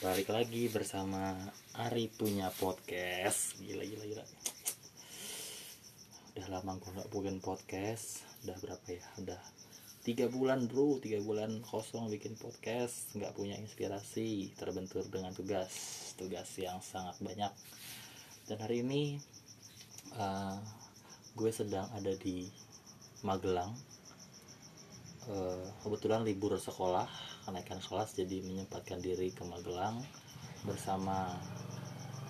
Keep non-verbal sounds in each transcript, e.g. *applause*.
balik lagi bersama Ari punya podcast. Gila gila gila. Udah lama gue nggak bikin podcast. Udah berapa ya? Udah tiga bulan bro. Tiga bulan kosong bikin podcast. Nggak punya inspirasi. Terbentur dengan tugas. Tugas yang sangat banyak. Dan hari ini uh, gue sedang ada di Magelang. Uh, kebetulan libur sekolah kenaikan kelas jadi menyempatkan diri ke Magelang bersama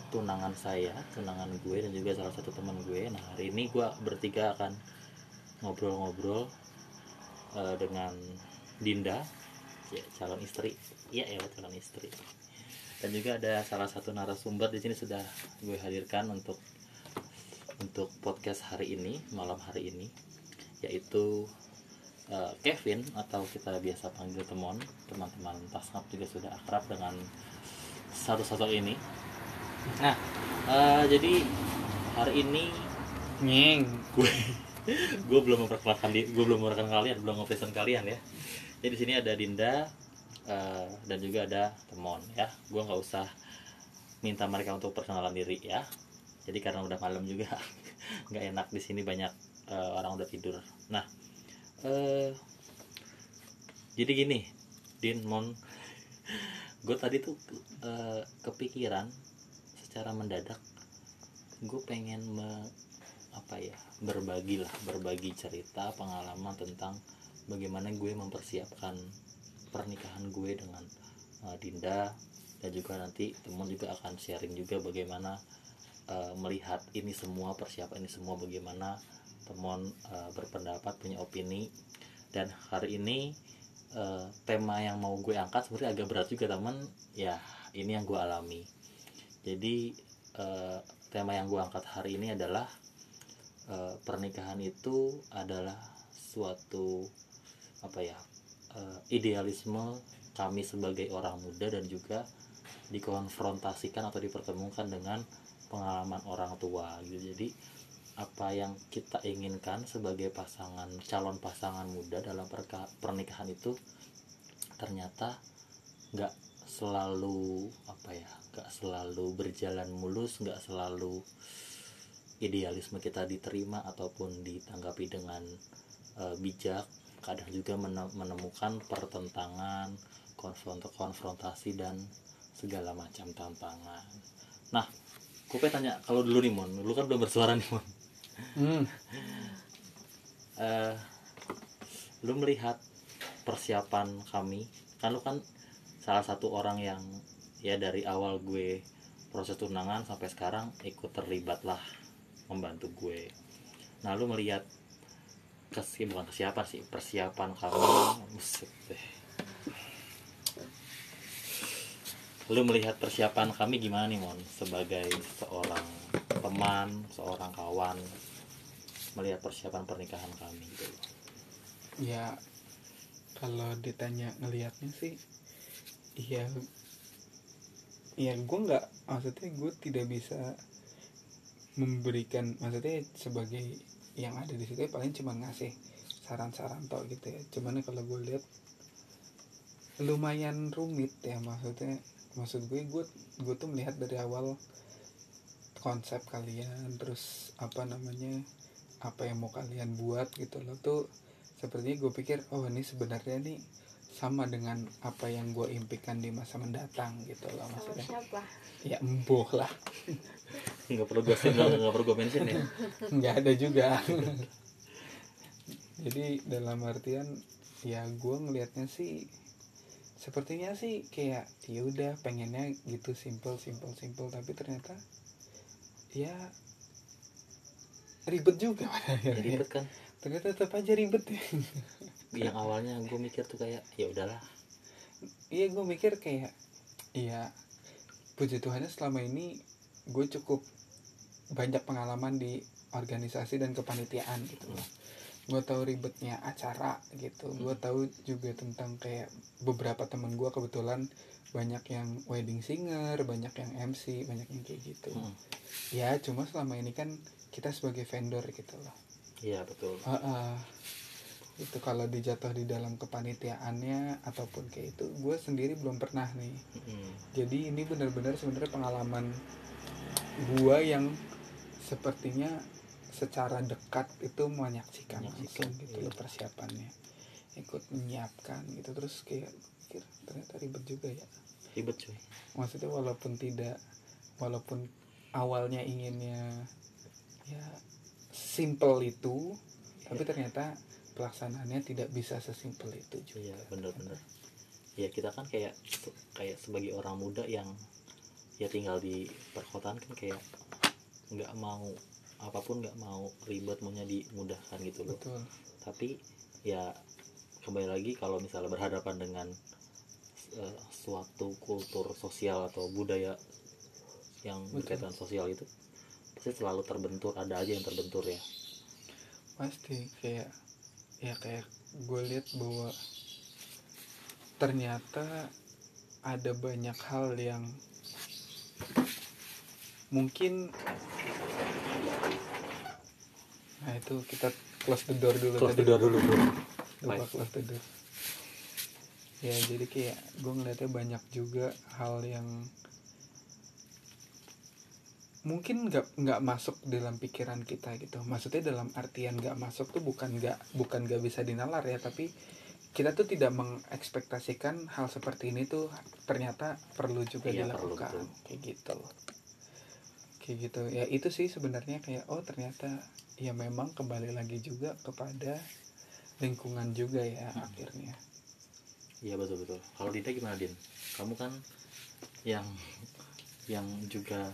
tunangan saya tunangan gue dan juga salah satu teman gue. Nah hari ini gue bertiga akan ngobrol-ngobrol uh, dengan Dinda ya calon istri. Iya ya calon istri. Dan juga ada salah satu narasumber di sini sudah gue hadirkan untuk untuk podcast hari ini malam hari ini yaitu uh, Kevin atau kita biasa panggil temon. Teman-teman tasngap juga sudah akrab dengan satu-satu ini. Nah uh, jadi hari ini Nyeng. gue gue belum memperkenalkan gue belum memperkenalkan kalian belum ngepresent kalian ya. Jadi di sini ada Dinda uh, dan juga ada Temon ya. Gue nggak usah minta mereka untuk perkenalan diri ya. Jadi karena udah malam juga *laughs* nggak enak di sini banyak uh, orang udah tidur. Nah eh jadi gini Din Mon. *laughs* Gue tadi tuh eh, kepikiran secara mendadak gue pengen me- apa ya berbagi lah berbagi cerita pengalaman tentang bagaimana gue mempersiapkan pernikahan gue dengan uh, Dinda. Dan juga nanti teman juga akan sharing juga bagaimana uh, melihat ini semua persiapan ini semua bagaimana teman uh, berpendapat punya opini. Dan hari ini uh, tema yang mau gue angkat sebenarnya agak berat juga teman. Ya ini yang gue alami. Jadi uh, tema yang gue angkat hari ini adalah eh, pernikahan itu adalah suatu apa ya eh, idealisme kami sebagai orang muda dan juga dikonfrontasikan atau dipertemukan dengan pengalaman orang tua gitu. Jadi apa yang kita inginkan sebagai pasangan calon pasangan muda dalam pernikahan itu ternyata nggak selalu apa ya nggak selalu berjalan mulus nggak selalu idealisme kita diterima ataupun ditanggapi dengan eh, bijak. Kadang juga mene- menemukan pertentangan konfront konfrontasi dan segala macam tantangan. Nah pengen tanya kalau dulu nih mon lu kan belum bersuara nih mon Hmm. eh lu melihat persiapan kami? Kan lu kan salah satu orang yang ya dari awal gue proses tunangan sampai sekarang ikut terlibat lah membantu gue. Nah lu melihat kes bukan kesiapan sih persiapan kami. Lu melihat persiapan kami gimana nih mon? Sebagai seorang teman seorang kawan melihat persiapan pernikahan kami gitu. Ya kalau ditanya ngelihatnya sih iya ya gue nggak maksudnya gue tidak bisa memberikan maksudnya sebagai yang ada di situ ya paling cuma ngasih saran-saran tau gitu ya cuman kalau gue lihat lumayan rumit ya maksudnya maksud gue gue gue tuh melihat dari awal konsep kalian terus apa namanya apa yang mau kalian buat gitu loh. Tuh sepertinya gue pikir oh ini sebenarnya nih sama dengan apa yang gue impikan di masa mendatang gitu loh sama maksudnya. siapa? Ya emboh lah. Nggak perlu gue nggak nggak perlu gue mention ya. *laughs* Nggak ada juga. *laughs* Jadi dalam artian ya gue ngelihatnya sih sepertinya sih kayak ya udah pengennya gitu simple simple simple. Tapi ternyata ya ribet juga. Ya, ribet kan? Ternyata tetap aja ribet. Ya yang awalnya gue mikir tuh kayak ya udahlah. Iya gue mikir kayak iya puji Tuhannya selama ini gue cukup banyak pengalaman di organisasi dan kepanitiaan gitu loh. Gue tahu ribetnya acara gitu. Gue tahu juga tentang kayak beberapa teman gue kebetulan banyak yang wedding singer banyak yang MC banyak yang kayak gitu. Hmm. ya cuma selama ini kan kita sebagai vendor gitu loh iya betul Ah, ah. itu kalau dijatuh di dalam kepanitiaannya ataupun kayak itu gue sendiri belum pernah nih Mm. jadi ini benar-benar sebenarnya pengalaman gue yang sepertinya secara dekat itu menyaksikan Menyaksikan, langsung gitu iya. loh persiapannya ikut menyiapkan gitu terus kayak pikir ternyata ribet juga ya ribet cuy maksudnya walaupun tidak walaupun awalnya inginnya ya simple itu tapi ternyata pelaksanaannya tidak bisa sesimpel itu juga. Iya bener-bener ya kita kan kayak kayak sebagai orang muda yang ya tinggal di perkotaan kan kayak nggak mau apa pun nggak mau ribet maunya dimudahkan gitu loh. Betul. Tapi ya kembali lagi kalau misalnya berhadapan dengan eh, suatu kultur sosial atau budaya yang Betul. berkaitan sosial itu pasti selalu terbentur ada aja yang terbentur ya? Pasti kayak ya kayak gue lihat bahwa ternyata ada banyak hal yang mungkin nah itu kita close the door dulu close tadi. the door dulu bro. Lupa close the door. Ya jadi kayak gue ngeliatnya banyak juga hal yang mungkin nggak nggak masuk dalam pikiran kita gitu maksudnya dalam artian nggak masuk tuh bukan nggak bukan nggak bisa dinalar ya tapi kita tuh tidak mengekspektasikan hal seperti ini tuh ternyata perlu juga Iya, perlu, dilakukan betul. kayak gitu kayak gitu ya itu sih sebenarnya kayak oh ternyata ya memang kembali lagi juga kepada lingkungan juga ya Hmm. akhirnya Iya betul betul. Kalau Dinda gimana Din? Kamu kan yang yang juga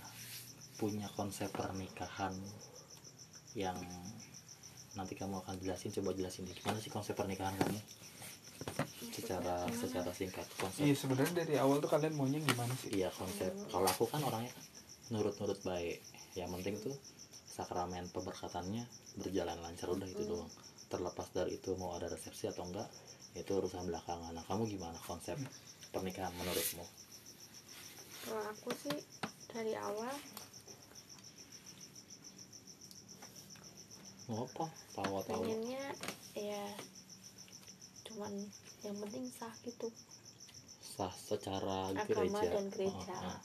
punya konsep pernikahan yang nanti kamu akan jelasin. Coba jelasin deh, gimana sih konsep pernikahan kamu? Secara secara singkat konsep. iya sebenarnya dari awal tuh kalian maunya gimana sih Iya konsep. Kalau aku kan orangnya nurut-nurut baik. Yang penting tuh sakramen pemberkatannya berjalan lancar udah itu doang. Terlepas dari itu mau ada resepsi atau enggak itu urusan belakangan. Nah kamu gimana konsep pernikahan menurutmu? kalau aku sih dari awal Mau apa? Tawa-tawa. pengennya ya cuman yang penting sah gitu Sah secara Agama gereja. dan gereja. Ah, ah.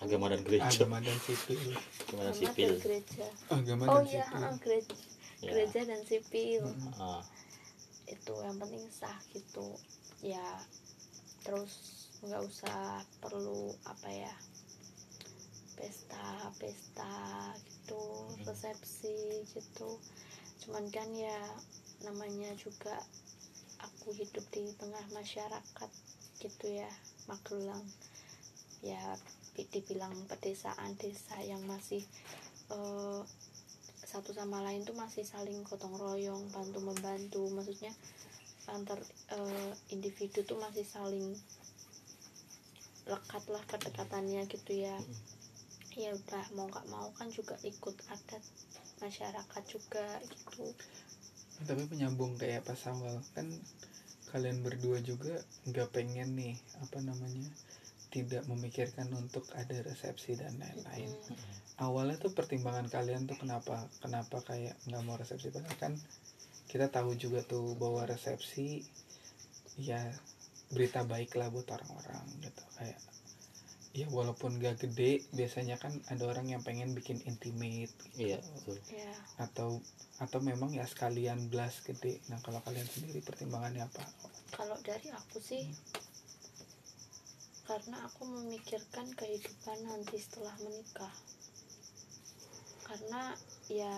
Agama dan gereja. agama dan sipil Agama dan Agama sipil. dan gereja agama oh dan iya sipil heeh, gereja Ya. gereja dan sipil Mm. Ah, itu yang penting sah gitu ya terus nggak usah perlu apa ya pesta pesta gitu resepsi gitu cuman kan ya namanya juga aku hidup di tengah masyarakat gitu ya Magelang. Ya bi- dibilang pedesaan desa yang masih eh, satu sama lain tuh masih saling gotong royong bantu membantu. Maksudnya antar eh, individu tuh masih saling lekat lah kedekatannya gitu ya. Ya udah mau nggak mau kan juga ikut adat masyarakat juga gitu. Tapi penyambung kayak pas awal kan kalian berdua juga nggak pengen nih apa namanya tidak memikirkan untuk ada resepsi dan lain-lain. Mm, awalnya tuh pertimbangan kalian tuh kenapa kenapa kayak nggak mau resepsi? Padahal kan kita tahu juga tuh bahwa resepsi ya berita baik lah buat orang-orang gitu. Kayak ya walaupun gak gede biasanya kan ada orang yang pengen bikin intimate gitu. Iya, betul. ya atau atau memang ya sekalian blast gede nah kalau kalian sendiri pertimbangannya apa kalau dari aku sih karena aku memikirkan kehidupan nanti setelah menikah karena ya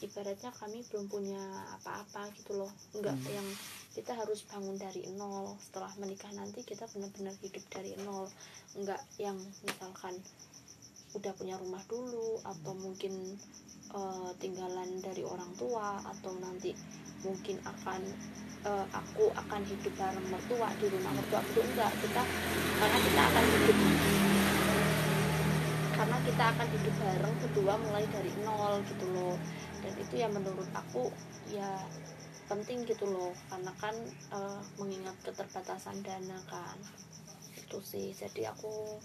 ibaratnya kami belum punya apa-apa gitu loh enggak Hmm. yang kita harus bangun dari nol. Setelah menikah nanti kita benar-benar hidup dari nol. Enggak yang misalkan udah punya rumah dulu atau mungkin eh, tinggalan dari orang tua atau nanti mungkin akan eh, aku akan hidup bareng mertua di rumah mertua. Itu enggak kita karena kita akan hidup. Karena kita akan hidup bareng berdua mulai dari nol gitu loh. Dan itu ya menurut aku ya penting gitu loh karena kan eh, mengingat keterbatasan dana kan itu sih. Jadi aku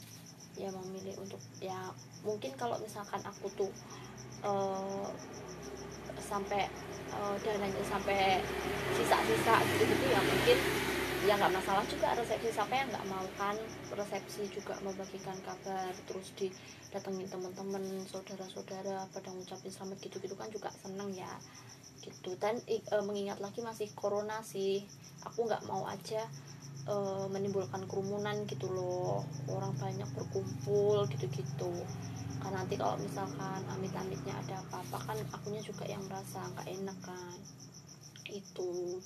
ya memilih untuk ya mungkin kalau misalkan aku tuh eh, sampai eh, dananya sampai sisa-sisa gitu-gitu ya mungkin ya nggak masalah juga resepsi. Siapa yang nggak mau kan resepsi juga membagikan kabar terus didatengin teman-teman saudara-saudara pada ngucapin selamat gitu-gitu kan juga seneng ya gitu. Dan eh, mengingat lagi masih corona sih aku nggak mau aja eh, menimbulkan kerumunan gitu loh. Orang banyak berkumpul gitu-gitu. Karena nanti kalau misalkan amit-amitnya ada apa-apa kan akunya juga yang merasa nggak enak kan. Itu.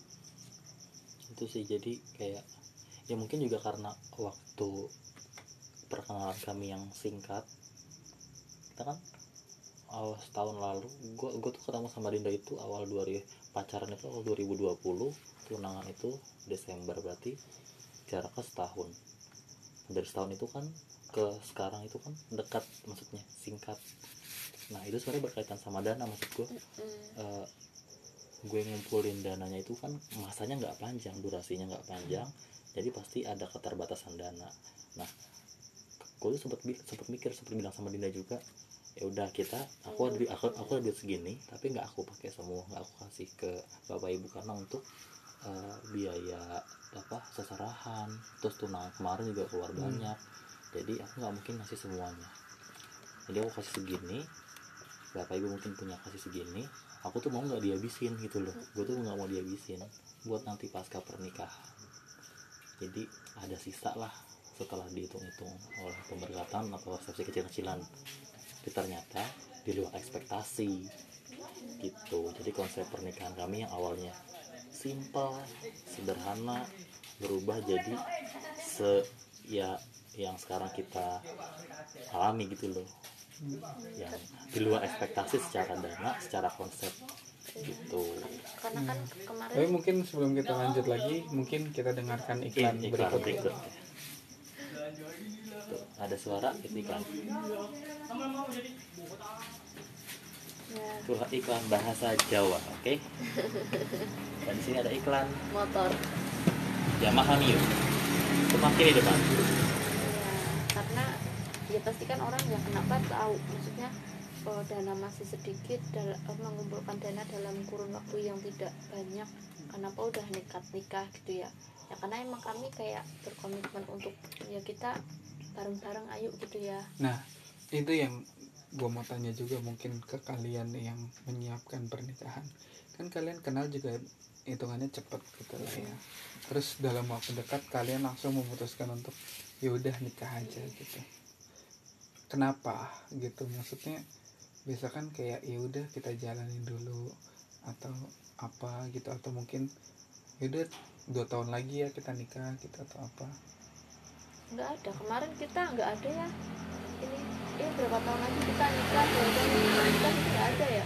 Itu sih jadi kayak ya mungkin juga karena waktu perkenalan kami yang singkat kita kan awal setahun lalu gue gue tuh ketemu sama Dinda itu awal 2000 pacaran itu awal 2020 tunangan itu Desember berarti jaraknya setahun. Dari setahun itu kan ke sekarang itu kan dekat maksudnya singkat. Nah itu sebenarnya berkaitan sama dana maksud gue Mm, eh, gue ngumpulin dananya itu kan masanya nggak panjang durasinya nggak panjang jadi pasti ada keterbatasan dana. Nah gue tuh sempet bi- sempet mikir sempet bilang sama Dinda juga ya udah kita aku ada duit- aku aku ada duit segini tapi nggak aku pakai semua nggak aku kasih ke bapak ibu karena untuk eh, biaya apa seserahan terus tunangan kemarin juga keluar Hmm. banyak jadi aku nggak mungkin ngasih semuanya. Jadi aku kasih segini bapak ibu mungkin punya kasih segini aku tuh mau nggak dihabisin gitu loh gue tuh nggak mau dihabisin buat nanti pasca pernikahan. Jadi ada sisa lah setelah dihitung-hitung oleh pemberkatan atau resepsi kecil-kecilan tapi ternyata di luar ekspektasi gitu. Jadi konsep pernikahan kami yang awalnya simple sederhana berubah jadi se ya yang sekarang kita alami gitu loh. Yang di luar ekspektasi secara dana secara konsep gitu. Karena kan tapi kemarin mungkin sebelum kita lanjut lagi mungkin kita dengarkan iklan, iklan iklan berikut. berikut Tuh, ada suara itu iklan Itulah iklan bahasa Jawa oke? Dan di sini ada iklan. Motor. Yamaha Mio. Semakin di depan. Ya karena ya pasti kan orang ya kenapa tahu. Maksudnya eh, dana masih sedikit dal- mengumpulkan dana dalam kurun waktu yang tidak banyak kenapa udah nekat nikah gitu ya? Ya karena emang kami kayak berkomitmen untuk ya kita bareng-bareng ayo gitu ya. Nah itu yang gue mau tanya juga mungkin ke kalian yang menyiapkan pernikahan. Kan kalian kenal juga hitungannya cepet gitu lah ya. Terus dalam waktu dekat kalian langsung memutuskan untuk ya udah nikah aja gitu. Kenapa? Gitu maksudnya biasa kan kayak ya udah kita jalanin dulu atau apa gitu atau mungkin ya udah dua tahun lagi ya kita nikah gitu atau apa nggak ada. Kemarin kita nggak ada ya. Ini ini berapa tahun lagi kita nikah tahun lagi kita nikah itu nggak ada ya?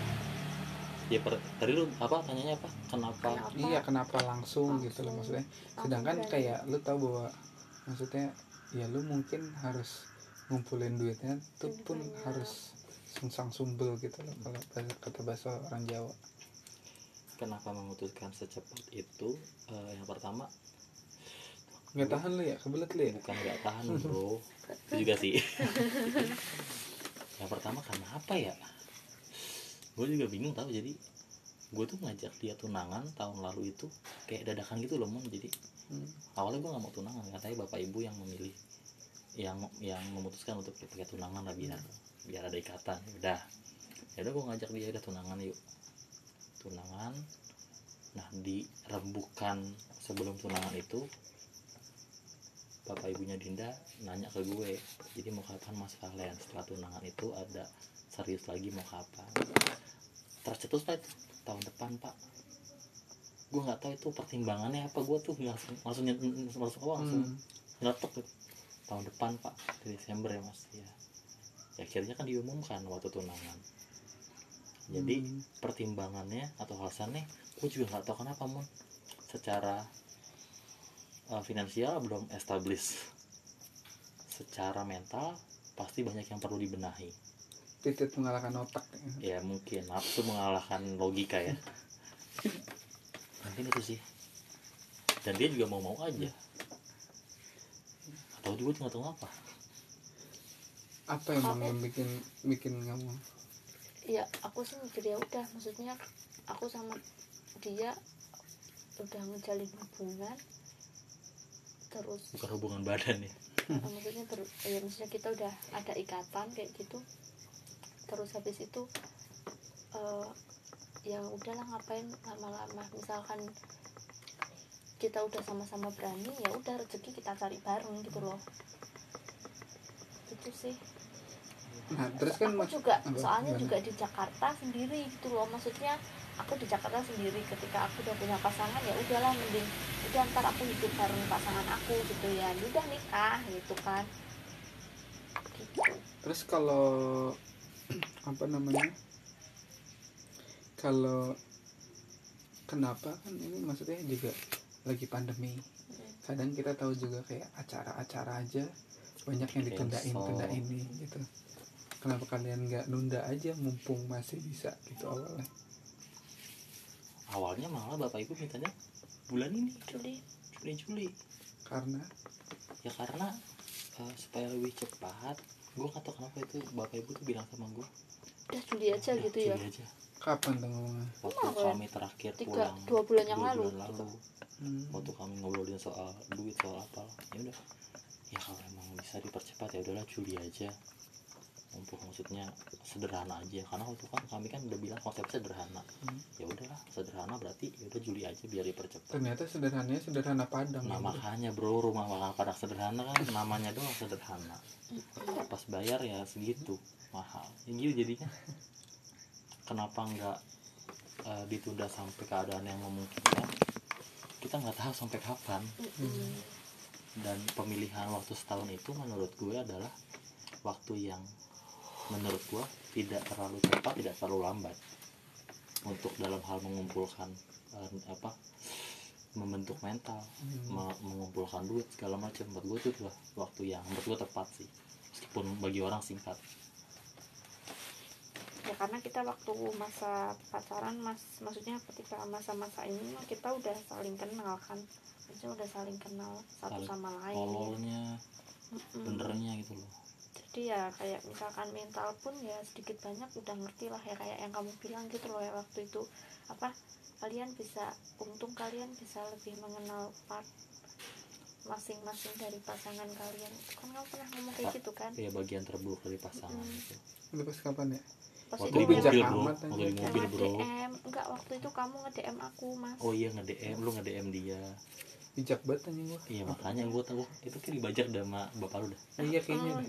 Ya per, tadi lu apa tanyanya apa? Kenapa? Kenapa? iya kenapa langsung, gitu loh Langsung. maksudnya. Sedangkan kayak lu tahu bahwa maksudnya ya lu mungkin harus ngumpulin duitnya itu Lebih pun banyak. harus sungsang sumbel gitu loh kalau bahasa- kata bahasa orang Jawa. Kenapa memutuskan secepat itu? Eh, yang pertama nggak tahan lu ya? Kebelet lu ya? Bukan nggak tahan bro. Itu juga sih. Yang pertama karena apa ya? Gue juga bingung tahu jadi gue tuh ngajak dia tunangan tahun lalu itu kayak dadakan gitu loh mon. Jadi Hmm. awalnya gue nggak mau tunangan katanya bapak ibu yang memilih yang yang memutuskan untuk pakai tunangan lah biar biar ada ikatan. Ya udah. Ya udah gue ngajak dia udah tunangan yuk. Tunangan. Nah di rembukan sebelum tunangan itu bapak ibunya Dinda nanya ke gue jadi mau kapan mas kalian setelah tunangan itu ada serius lagi mau kapan. Tercetus lah itu tahun depan pak. Gue nggak tahu itu pertimbangannya apa. Gue tuh langsung langsung langsung apa langsung Hmm. nyeletuk gitu. tahun depan pak di Desember ya mas ya. Ya, akhirnya kan diumumkan waktu tunangan. Jadi Hmm. pertimbangannya atau alasannya gue juga nggak tahu kenapa mon secara uh, finansial belum establish secara mental pasti banyak yang perlu dibenahi. Titik mengalahkan otak. Ya mungkin. Nafsu mengalahkan logika ya. Mungkin itu sih. Dan dia juga mau mau aja. Atau juga nggak tahu apa. Apa yang bikin bikin kamu? Ya aku sih mikir ya udah. Maksudnya aku sama dia udah ngejalin hubungan terus. Bukan hubungan badan ya. Eh, maksudnya ter, ya maksudnya kita udah ada ikatan kayak gitu. Terus habis itu eh, ya udahlah ngapain lama-lama. Misalkan kita udah sama-sama berani ya udah rezeki kita cari bareng gitu loh. Itu sih. Nah terus kan aku mas juga apa, soalnya juga di Jakarta sendiri gitu loh. Maksudnya aku di Jakarta sendiri ketika aku udah punya pasangan ya udahlah mending udah ntar aku hidup bareng pasangan aku gitu ya. Ya udah nikah gitu kan. Gitu terus kalau apa namanya kalau kenapa kan ini maksudnya juga lagi pandemi. Kadang kita tahu juga kayak acara-acara aja banyak yang ditundain tunda ini gitu. Kenapa kalian nggak nunda aja mumpung masih bisa gitu awalnya awalnya malah bapak ibu mintanya bulan ini. Juli. Juli Juli. Karena? Ya karena eh, supaya lebih cepat gue tahu kenapa itu bapak ibu tuh bilang sama gue udah Juli aja "Udah, gitu ya? Juli aja. Kapan tuh ngomongnya? Waktu kami terakhir Tiga- pulang dua bulan yang dua lalu, bulan gitu. lalu. Hmm. waktu kami ngobrolin soal duit soal apa ya udah. Ya kalau emang bisa dipercepat ya udahlah Juli aja untuk maksudnya sederhana aja. Karena waktu kan kami kan udah bilang konsepnya sederhana. Hmm. ya udahlah sederhana berarti ya udah Juli aja biar dipercepat. Ternyata sederhananya sederhana padang. Nah ya, bro. makanya bro rumah makan padang sederhana kan namanya doang sederhana. Pas bayar ya segitu mahal. Ya gitu jadinya. Kenapa nggak eh, ditunda sampai keadaan yang memungkinkan? Kita nggak tahu sampai kapan. Mm-mm. dan pemilihan waktu setahun itu menurut gue adalah waktu yang menurut gue tidak terlalu cepat tidak terlalu lambat untuk dalam hal mengumpulkan eh, apa membentuk mental Hmm. me- mengumpulkan duit segala macam. Buat gue itu adalah waktu yang menurut gue tepat sih meskipun bagi orang singkat. Ya karena kita waktu masa pacaran mas maksudnya ketika masa-masa ini mah kita udah saling kenal kan. Maksudnya udah saling kenal satu Saling sama lain. tololnya Mm-mm. benernya gitu loh jadi ya kayak misalkan mental pun ya sedikit banyak udah ngerti lah ya kayak yang kamu bilang gitu loh ya waktu itu. Apa kalian bisa untung kalian bisa lebih mengenal part masing-masing dari pasangan kalian. Kan kamu pernah ngomong kayak gitu kan? Ya bagian terburuk dari pasangan Mm. gitu. Itu pas kapan ya? Pas waktu itu di mobil yang bro. Waktu di mobil bro. nge-DM enggak waktu itu kamu nge-DM aku mas. Oh iya nge DM lu nge DM dia. Bijak banget anjing gua. Iya makanya gue tahu. Itu kayak dibajak sama bapak lu dah. Iya kayaknya.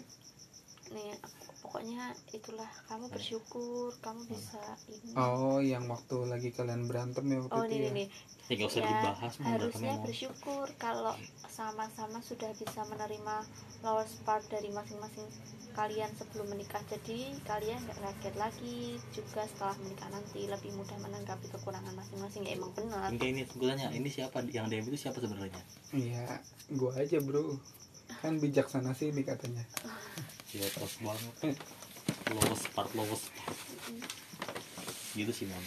Nih pokoknya itulah kamu bersyukur kamu bisa ini. Oh yang waktu lagi kalian berantem ya waktu oh itu nih ya? nih nih ya usah Ya, dibahas harusnya bersyukur kalau sama-sama sudah bisa menerima lowest part dari masing-masing kalian sebelum menikah. Jadi kalian nggak kaget lagi juga setelah menikah nanti lebih mudah menanggapi kekurangan masing-masing. Ya emang benar. Ini gue tanya ini siapa? Yang DM itu siapa sebenarnya? Iya gua aja bro kan bijaksana sih ini katanya. Ya tos banget lowest part lowest part gitu sih mon.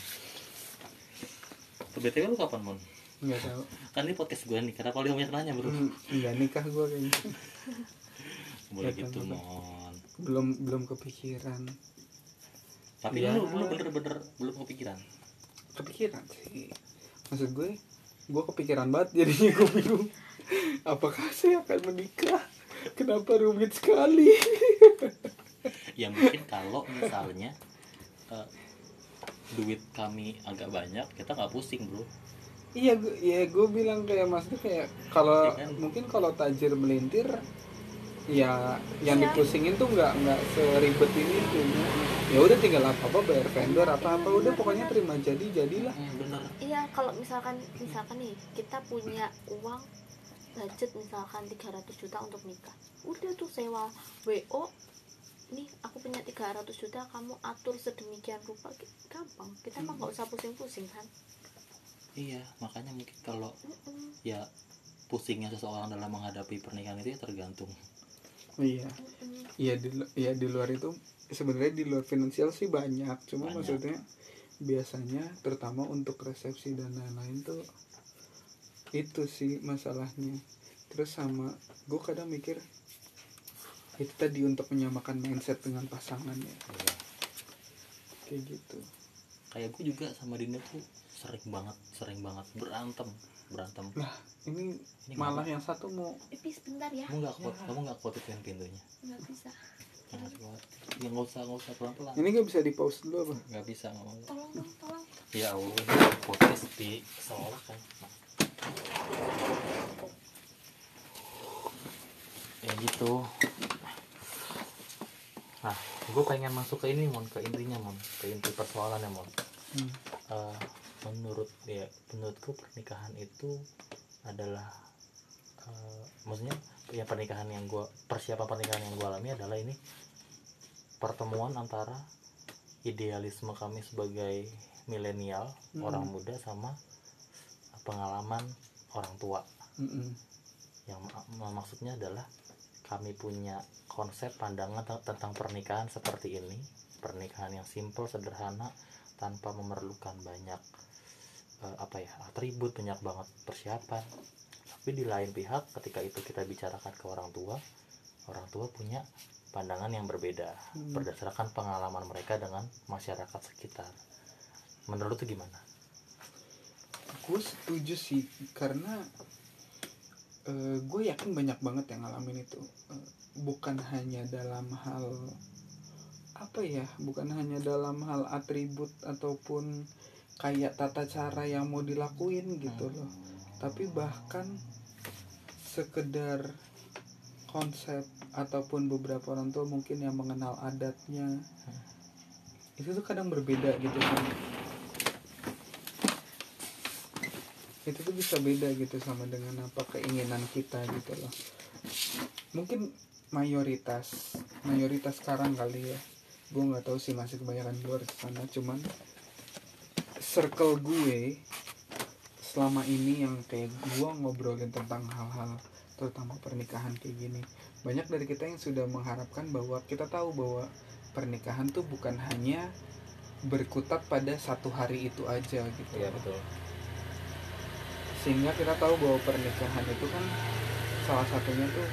Btw lu kapan mon? Nggak tahu. Kan ini podcast gue nih kenapa lu banyak nanya bro? Hmm, nggak nikah gua kayaknya. Boleh Nggak gitu mon. Belum belum kepikiran. Tapi Iya. lu lu bener-bener belum kepikiran? Kepikiran sih. Maksud gue gue kepikiran banget jadinya gue bingung apakah saya akan menikah? Kenapa rumit sekali? Ya mungkin kalau misalnya eh, duit kami agak banyak kita nggak pusing bro. Iya gue ya gue bilang kayak maksudnya kayak kalau Iya kan? mungkin kalau tajir melintir ya yang Iya. dipusingin tuh nggak nggak seribet ini tuh ya udah tinggal apa apa bayar vendor apa apa udah pokoknya terima jadi jadilah bener iya kalau misalkan misalkan nih kita punya uang budget misalkan 300 juta untuk nikah. Udah tuh sewa WO nih aku punya 300 juta kamu atur sedemikian rupa. Gampang. Kita mah nggak usah pusing-pusing kan? Iya makanya mungkin kalau Mm-mm, ya pusingnya seseorang dalam menghadapi pernikahan itu ya tergantung. Iya. Iya di iya di luar itu sebenarnya di luar finansial sih banyak. Cuma Banyak. maksudnya biasanya terutama untuk resepsi dan lain-lain tuh itu sih masalahnya. Terus sama gue kadang mikir itu tadi untuk menyamakan mindset dengan pasangannya Iya. kayak gitu. Kayak gue juga sama Dinda tuh sering banget sering banget berantem berantem. Lah ini ini malah yang satu mau Pipi sebentar ya. Kamu nggak kuat Ya. kamu nggak kuat ituin pintunya? Nggak bisa. Jangan kuat. Ya nggak usah nggak usah pelan pelan ini nggak bisa di pause dulu apa? Nggak bisa nggak mau. Tolong dong tolong. Ya allah podcast di seolah kan ya gitu nah gue pengen masuk ke ini mon ke intinya mon ke inti persoalannya mon Hmm. Eh, menurut ya menurutku pernikahan itu adalah eh, maksudnya ya pernikahan yang gue persiapan pernikahan yang gue alami adalah ini pertemuan antara idealisme kami sebagai milenial Hmm. orang muda sama pengalaman orang tua. Mm-mm. yang mak- mak- maksudnya adalah kami punya konsep pandangan te- tentang pernikahan seperti ini. Pernikahan yang simple sederhana tanpa memerlukan banyak eh, apa ya atribut banyak banget persiapan. Tapi di lain pihak ketika itu kita bicarakan ke orang tua orang tua punya pandangan yang berbeda Hmm. berdasarkan pengalaman mereka dengan masyarakat sekitar. Menurut tuh gimana gue setuju sih karena eh, gue yakin banyak banget yang ngalamin itu. Eh, bukan hanya dalam hal apa ya bukan hanya dalam hal atribut ataupun kayak tata cara yang mau dilakuin gitu loh. Tapi bahkan sekedar konsep ataupun beberapa orang tua mungkin yang mengenal adatnya itu tuh kadang berbeda gitu kan itu tuh bisa beda gitu sama dengan apa keinginan kita gitu loh. Mungkin mayoritas mayoritas sekarang kali ya. Gue nggak tahu sih masih kebanyakan luar sana cuman circle gue selama ini yang kayak gue ngobrolin tentang hal-hal terutama pernikahan kayak gini. Banyak dari kita yang sudah mengharapkan bahwa kita tahu bahwa pernikahan tuh bukan hanya berkutat pada satu hari itu aja gitu. Iya betul sehingga kita tahu bahwa pernikahan itu kan salah satunya tuh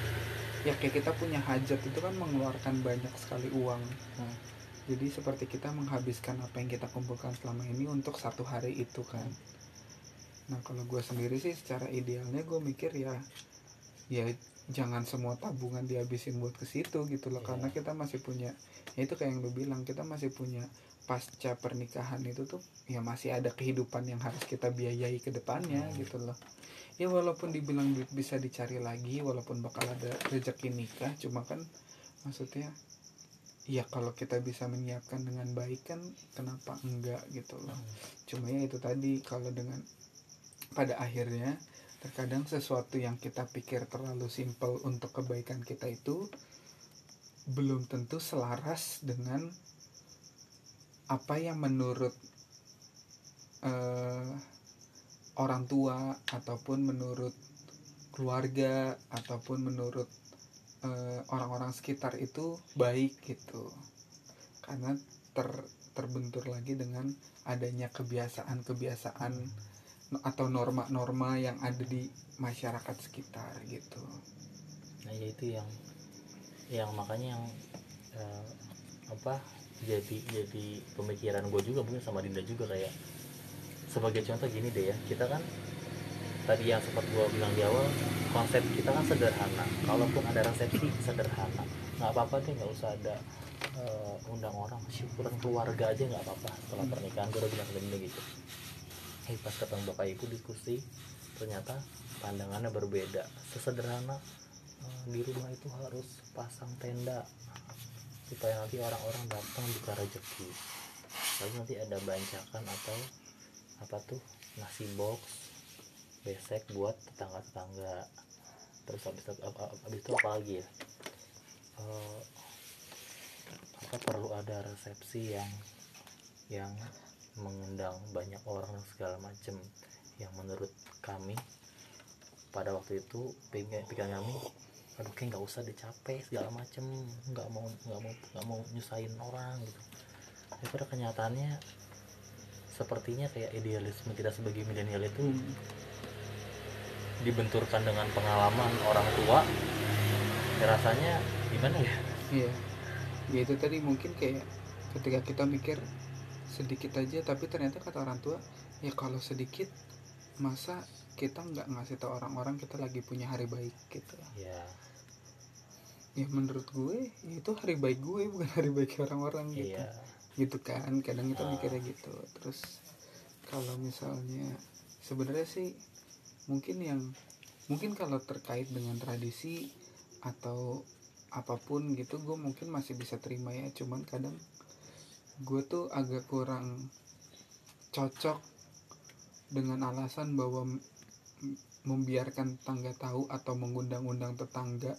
ya kayak kita punya hajat itu kan mengeluarkan banyak sekali uang Hmm. jadi seperti kita menghabiskan apa yang kita kumpulkan selama ini untuk satu hari itu kan nah kalau gue sendiri sih secara idealnya gue mikir ya ya jangan semua tabungan dihabisin buat ke situ gitu loh Iya. karena kita masih punya ya itu kayak yang lu bilang kita masih punya pasca pernikahan itu tuh ya masih ada kehidupan yang harus kita biayai ke depannya Hmm. gitu loh. Ya walaupun dibilang duit bisa dicari lagi walaupun bakal ada rezeki nikah cuma kan maksudnya ya kalau kita bisa menyiapkan dengan baik kan kenapa enggak gitu loh. Cuma ya itu tadi kalau dengan pada akhirnya terkadang sesuatu yang kita pikir terlalu simpel untuk kebaikan kita itu belum tentu selaras dengan apa yang menurut eh, orang tua ataupun menurut keluarga ataupun menurut eh, orang-orang sekitar itu baik gitu. Karena ter terbentur lagi dengan adanya kebiasaan-kebiasaan atau norma-norma yang ada di masyarakat sekitar gitu. Nah ya itu yang yang makanya yang eh, apa jadi jadi pemikiran gue juga mungkin sama Dinda juga kayak sebagai contoh gini deh ya kita kan tadi yang sempat gue bilang di awal konsep kita kan sederhana. Kalaupun ada resepsi sederhana. Nggak apa-apa deh nggak usah ada eh, undang orang. Syukuran keluarga aja nggak apa-apa. Setelah Hmm. pernikahan gue udah bilang Dinda gitu. Eh pas ketemu bapak ibu diskusi ternyata pandangannya berbeda. Sesederhana eh, di rumah itu harus pasang tenda supaya nanti orang-orang datang buka rezeki. Lalu nanti ada bancakan atau apa tuh nasi box besek buat tetangga-tetangga. Terus habis habis itu apa lagi ya? Eh, apa perlu ada resepsi yang yang mengundang banyak orang segala macem. Yang menurut kami pada waktu itu pikiran kami aduh kayak nggak usah dicapek segala macem. Nggak mau nggak mau nggak mau nyusahin orang gitu. Tapi pada kenyataannya sepertinya kayak idealisme kita sebagai milenial itu Hmm. dibenturkan dengan pengalaman orang tua ya rasanya gimana ya? Iya. Ya itu tadi mungkin kayak ketika kita mikir sedikit aja tapi ternyata kata orang tua ya kalau sedikit masa kita nggak ngasih tahu orang-orang kita lagi punya hari baik gitu. Ya ya menurut gue ya itu hari baik gue bukan *laughs* hari baik orang-orang gitu iya. gitu. Kan kadang kita Ah. mikirnya gitu. Terus kalau misalnya sebenarnya sih mungkin yang mungkin kalau terkait dengan tradisi atau apa pun gitu gue mungkin masih bisa terima ya. Cuman kadang gue tuh agak kurang cocok dengan alasan bahwa membiarkan tetangga tahu atau mengundang-undang tetangga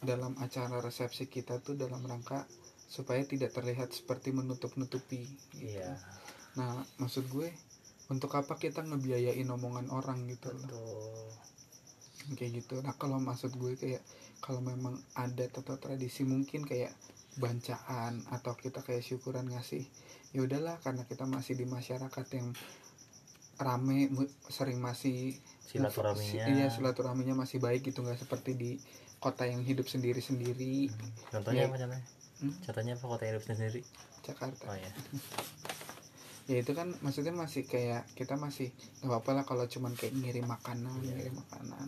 dalam acara resepsi kita tuh dalam rangka supaya tidak terlihat seperti menutup-nutupi gitu. iya Nah, maksud gue untuk apa kita ngebiayain omongan orang gitu loh. betul Kayak gitu. Nah, kalau maksud gue kayak kalau memang ada atau tradisi mungkin kayak bancaan atau kita kayak syukuran ngasih ya udahlah karena kita masih di masyarakat yang rame sering masih silaturahminya iya silaturahminya masih baik gitu nggak seperti di kota yang hidup sendiri-sendiri Hmm. contohnya Ya. apa contohnya Hmm? contohnya apa kota yang hidup sendiri Jakarta oh ya *laughs* ya itu kan maksudnya masih kayak kita masih nggak apa-apa lah kalau cuman kayak ngirim makanan Iya. ngirim makanan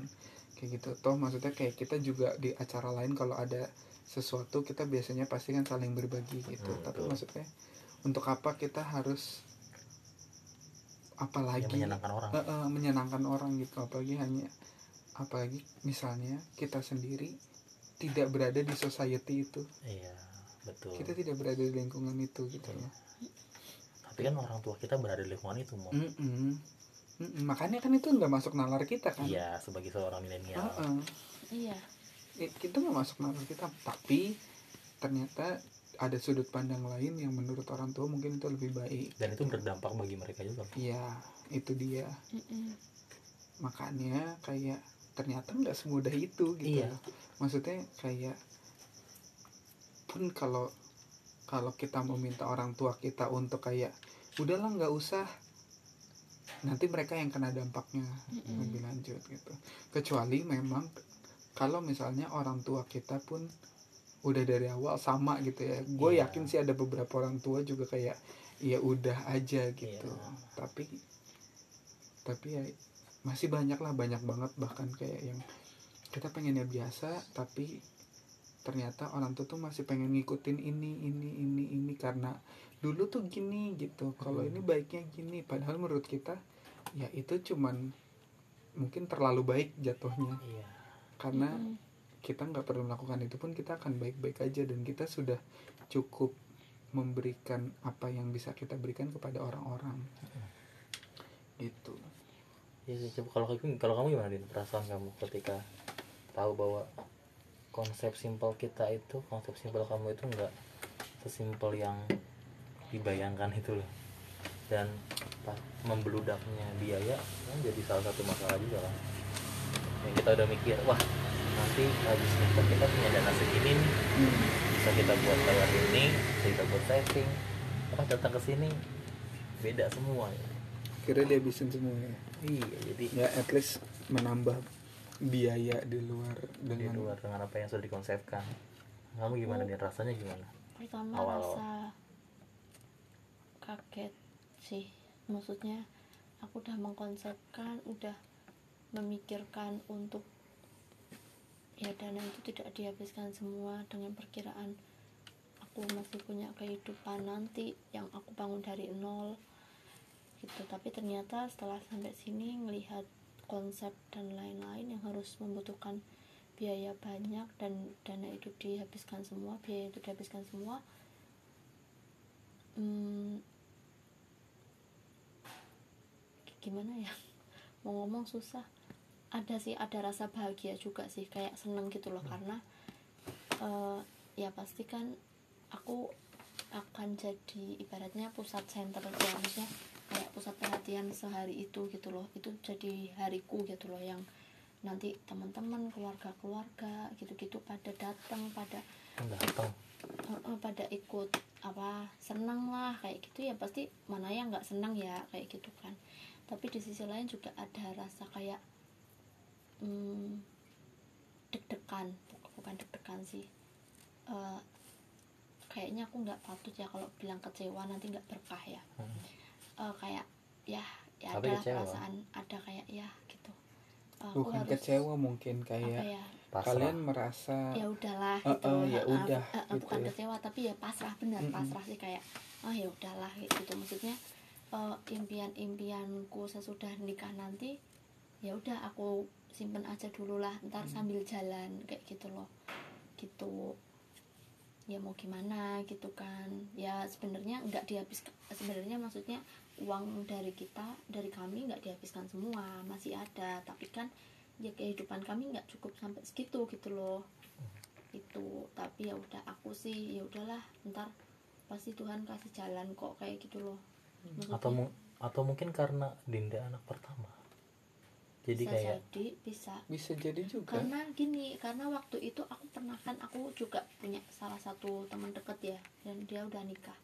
kayak gitu toh maksudnya kayak kita juga di acara lain kalau ada sesuatu kita biasanya pasti kan saling berbagi gitu Hmm, tapi betul. maksudnya untuk apa kita harus yang apalagi menyenangkan orang Eh, eh, menyenangkan orang gitu apalagi hanya apalagi misalnya kita sendiri tidak berada di society itu. Iya betul. Kita tidak berada di lingkungan itu gitu Iya. loh. Tapi kan orang tua kita berada di lingkungan itu mau makanya kan itu nggak masuk nalar kita kan? Iya sebagai seorang milenial. Heeh. iya. Ya, kita nggak masuk nalar kita. Tapi ternyata ada sudut pandang lain yang menurut orang tua mungkin itu lebih baik. Dan itu berdampak bagi mereka juga iya itu dia. Mm-mm. makanya kayak ternyata nggak semudah itu gitu Iya. maksudnya kayak pun kalau kalau kita meminta orang tua kita untuk kayak udahlah nggak usah nanti mereka yang kena dampaknya Mm-mm. lebih lanjut gitu kecuali memang kalau misalnya orang tua kita pun udah dari awal sama gitu ya gue Iya. yakin sih ada beberapa orang tua juga kayak ya udah aja gitu Iya. tapi tapi ya masih banyak lah banyak banget bahkan kayak yang kita pengennya biasa tapi ternyata orang tua tuh masih pengen ngikutin ini ini ini ini. Karena dulu tuh gini gitu kalau Hmm. ini baiknya gini. Padahal menurut kita ya itu cuman mungkin terlalu baik jatuhnya. Iya. Karena Mm-mm. kita nggak perlu melakukan itu pun kita akan baik-baik aja. Dan kita sudah cukup memberikan apa yang bisa kita berikan kepada orang-orang. Gitu. Iya sih, coba kalau kamu kalau kamu gimana din? Perasaan kamu ketika tahu bahwa konsep simpel kita itu konsep simpel kamu itu enggak sesimpel yang dibayangkan itu loh. Dan apa, membeludaknya biaya kan jadi salah satu masalah juga kan. Yang kita udah mikir wah nanti habis nikah kita punya dana segini nih. Bisa kita buat bayar ini bisa kita buat saving pas datang ke sini beda semua. ya. Kira dia habisin semua ya iya jadi ya at least menambah biaya di luar di dengan luar dengan apa yang sudah dikonsepkan. Kamu gimana nih? Rasanya gimana? Pertama Awal. rasa kaget sih. Maksudnya aku udah mengkonsepkan udah memikirkan untuk ya dana itu tidak dihabiskan semua dengan perkiraan aku masih punya kehidupan nanti yang aku bangun dari nol gitu. Tapi ternyata setelah sampai sini ngelihat konsep dan lain-lain yang harus membutuhkan biaya banyak dan dana itu dihabiskan semua biaya itu dihabiskan semua hmm, gimana ya? *laughs* Mau ngomong susah. Ada sih ada rasa bahagia juga sih kayak seneng gitu loh. Karena eh, ya pasti kan aku akan jadi ibaratnya pusat center ya maksudnya kayak pusat perhatian sehari itu gitu loh. Itu jadi hariku gitu loh yang nanti teman-teman keluarga-keluarga gitu-gitu pada datang pada datang. Eh, pada ikut apa senang lah kayak gitu ya. Pasti mana yang nggak senang ya kayak gitu kan. Tapi di sisi lain juga ada rasa kayak hmm, deg-degan. Buk- bukan deg-degan sih. Eh, kayaknya aku nggak patut ya kalau bilang kecewa nanti nggak berkah ya. Hmm. Eh, kayak ya ya Tapi ada kecewa. perasaan ada kayak ya gitu aku bukan harus kecewa mungkin kayak ya Pasrah. kalian merasa ya udahlah Eh, gitu eh, ya Eh, udah, eh, gitu bukan ya. kecewa tapi ya pasrah benar Mm-mm. pasrah sih kayak oh ya udahlah gitu maksudnya eh, impian-impianku sesudah nikah nanti ya udah aku simpen aja dulu lah ntar Hmm. sambil jalan kayak gitu loh gitu ya mau gimana gitu kan. Ya sebenarnya nggak dihabiskan sebenarnya maksudnya uang dari kita dari kami nggak dihabiskan semua masih ada. Tapi kan ya kehidupan kami nggak cukup sampai segitu gitu loh. Itu tapi ya udah aku sih ya udahlah ntar pasti Tuhan kasih jalan kok kayak gitu loh. Maksudnya, atau mu- atau mungkin karena Dinda anak pertama jadi bisa kayak jadi bisa. bisa jadi juga. Karena gini karena waktu itu aku pernah kan aku juga punya salah satu teman deket ya dan dia udah nikah.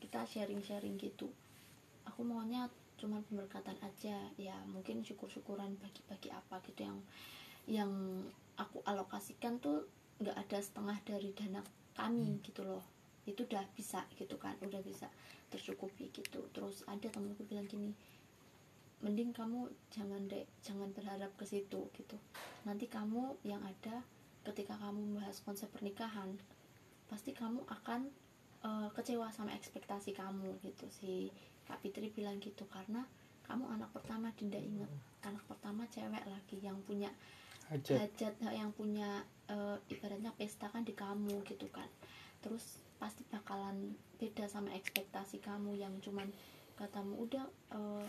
Kita sharing sharing gitu. Aku maunya cuma pemberkatan aja ya mungkin syukur syukuran bagi bagi apa gitu yang yang aku alokasikan tuh nggak ada setengah dari dana kami gitu loh. Itu udah bisa gitu kan udah bisa tercukupi gitu. Terus ada temanku bilang gini mending kamu jangan dek jangan berharap ke situ gitu. Nanti kamu yang ada ketika kamu membahas konsep pernikahan pasti kamu akan eh, kecewa sama ekspektasi kamu gitu si Kak Fitri bilang gitu karena kamu anak pertama Dinda inget anak pertama cewek lagi yang punya hajat. hajat yang punya eh, ibaratnya pesta kan di kamu gitu kan. Terus pasti bakalan beda sama ekspektasi kamu yang cuman katamu udah eh,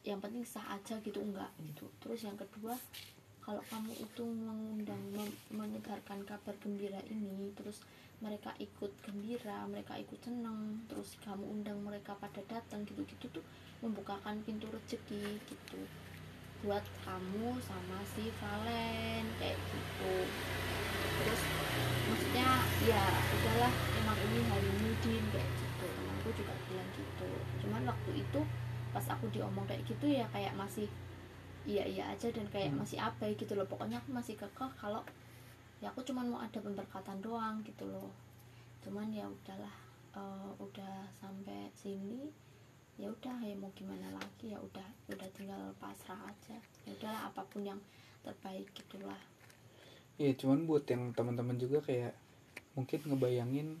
yang penting sah aja gitu enggak gitu. Terus yang kedua kalau kamu itu mengundang menyebarkan kabar gembira ini terus mereka ikut gembira mereka ikut seneng terus kamu undang mereka pada datang gitu-gitu tuh membukakan pintu rezeki gitu. Buat kamu sama si Valen kayak gitu. Terus maksudnya ya udahlah emang ini hari ini din kayak gitu. Temanku juga bilang gitu. Cuman waktu itu pas aku diomong kayak gitu ya kayak masih iya iya aja dan kayak Hmm. masih abai gitu loh. Pokoknya aku masih kekeh kalau ya aku cuman mau ada pemberkatan doang gitu loh. Cuman ya udahlah eh, udah sampai sini ya udah ya mau gimana lagi ya udah udah tinggal pasrah aja. Ya udahlah apa pun yang terbaik gitulah Iya, cuman buat yang teman-teman juga kayak mungkin ngebayangin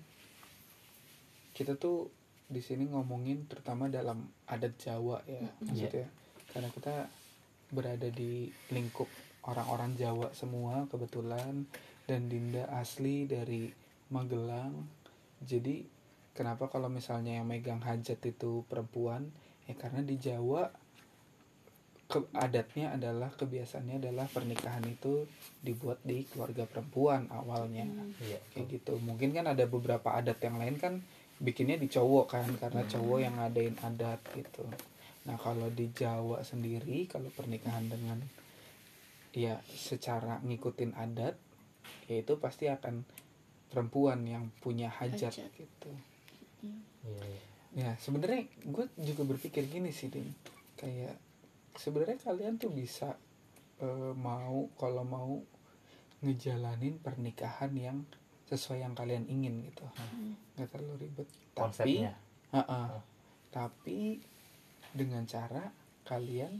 kita tuh di sini ngomongin terutama dalam adat Jawa ya maksudnya. Karena kita berada di lingkup orang-orang Jawa semua kebetulan dan Dinda asli dari Magelang. Jadi kenapa kalau misalnya yang megang hajat itu perempuan? Ya karena di Jawa ke adatnya adalah kebiasaannya adalah pernikahan itu dibuat di keluarga perempuan awalnya. Hmm. kayak gitu. Mungkin kan ada beberapa adat yang lain kan bikinnya di cowok kan karena cowok yang ngadain adat gitu nah kalau di Jawa sendiri kalau pernikahan dengan ya secara ngikutin adat ya itu pasti akan perempuan yang punya hajat, Hajat. gitu Hmm. iya iya. ya sebenarnya gue juga berpikir gini sih din kayak sebenarnya kalian tuh bisa eh, mau kalau mau ngejalanin pernikahan yang sesuai yang kalian ingin gitu. Hmm. nggak terlalu ribet. Tapi konsepnya? Ha-ha. Oh. tapi dengan cara kalian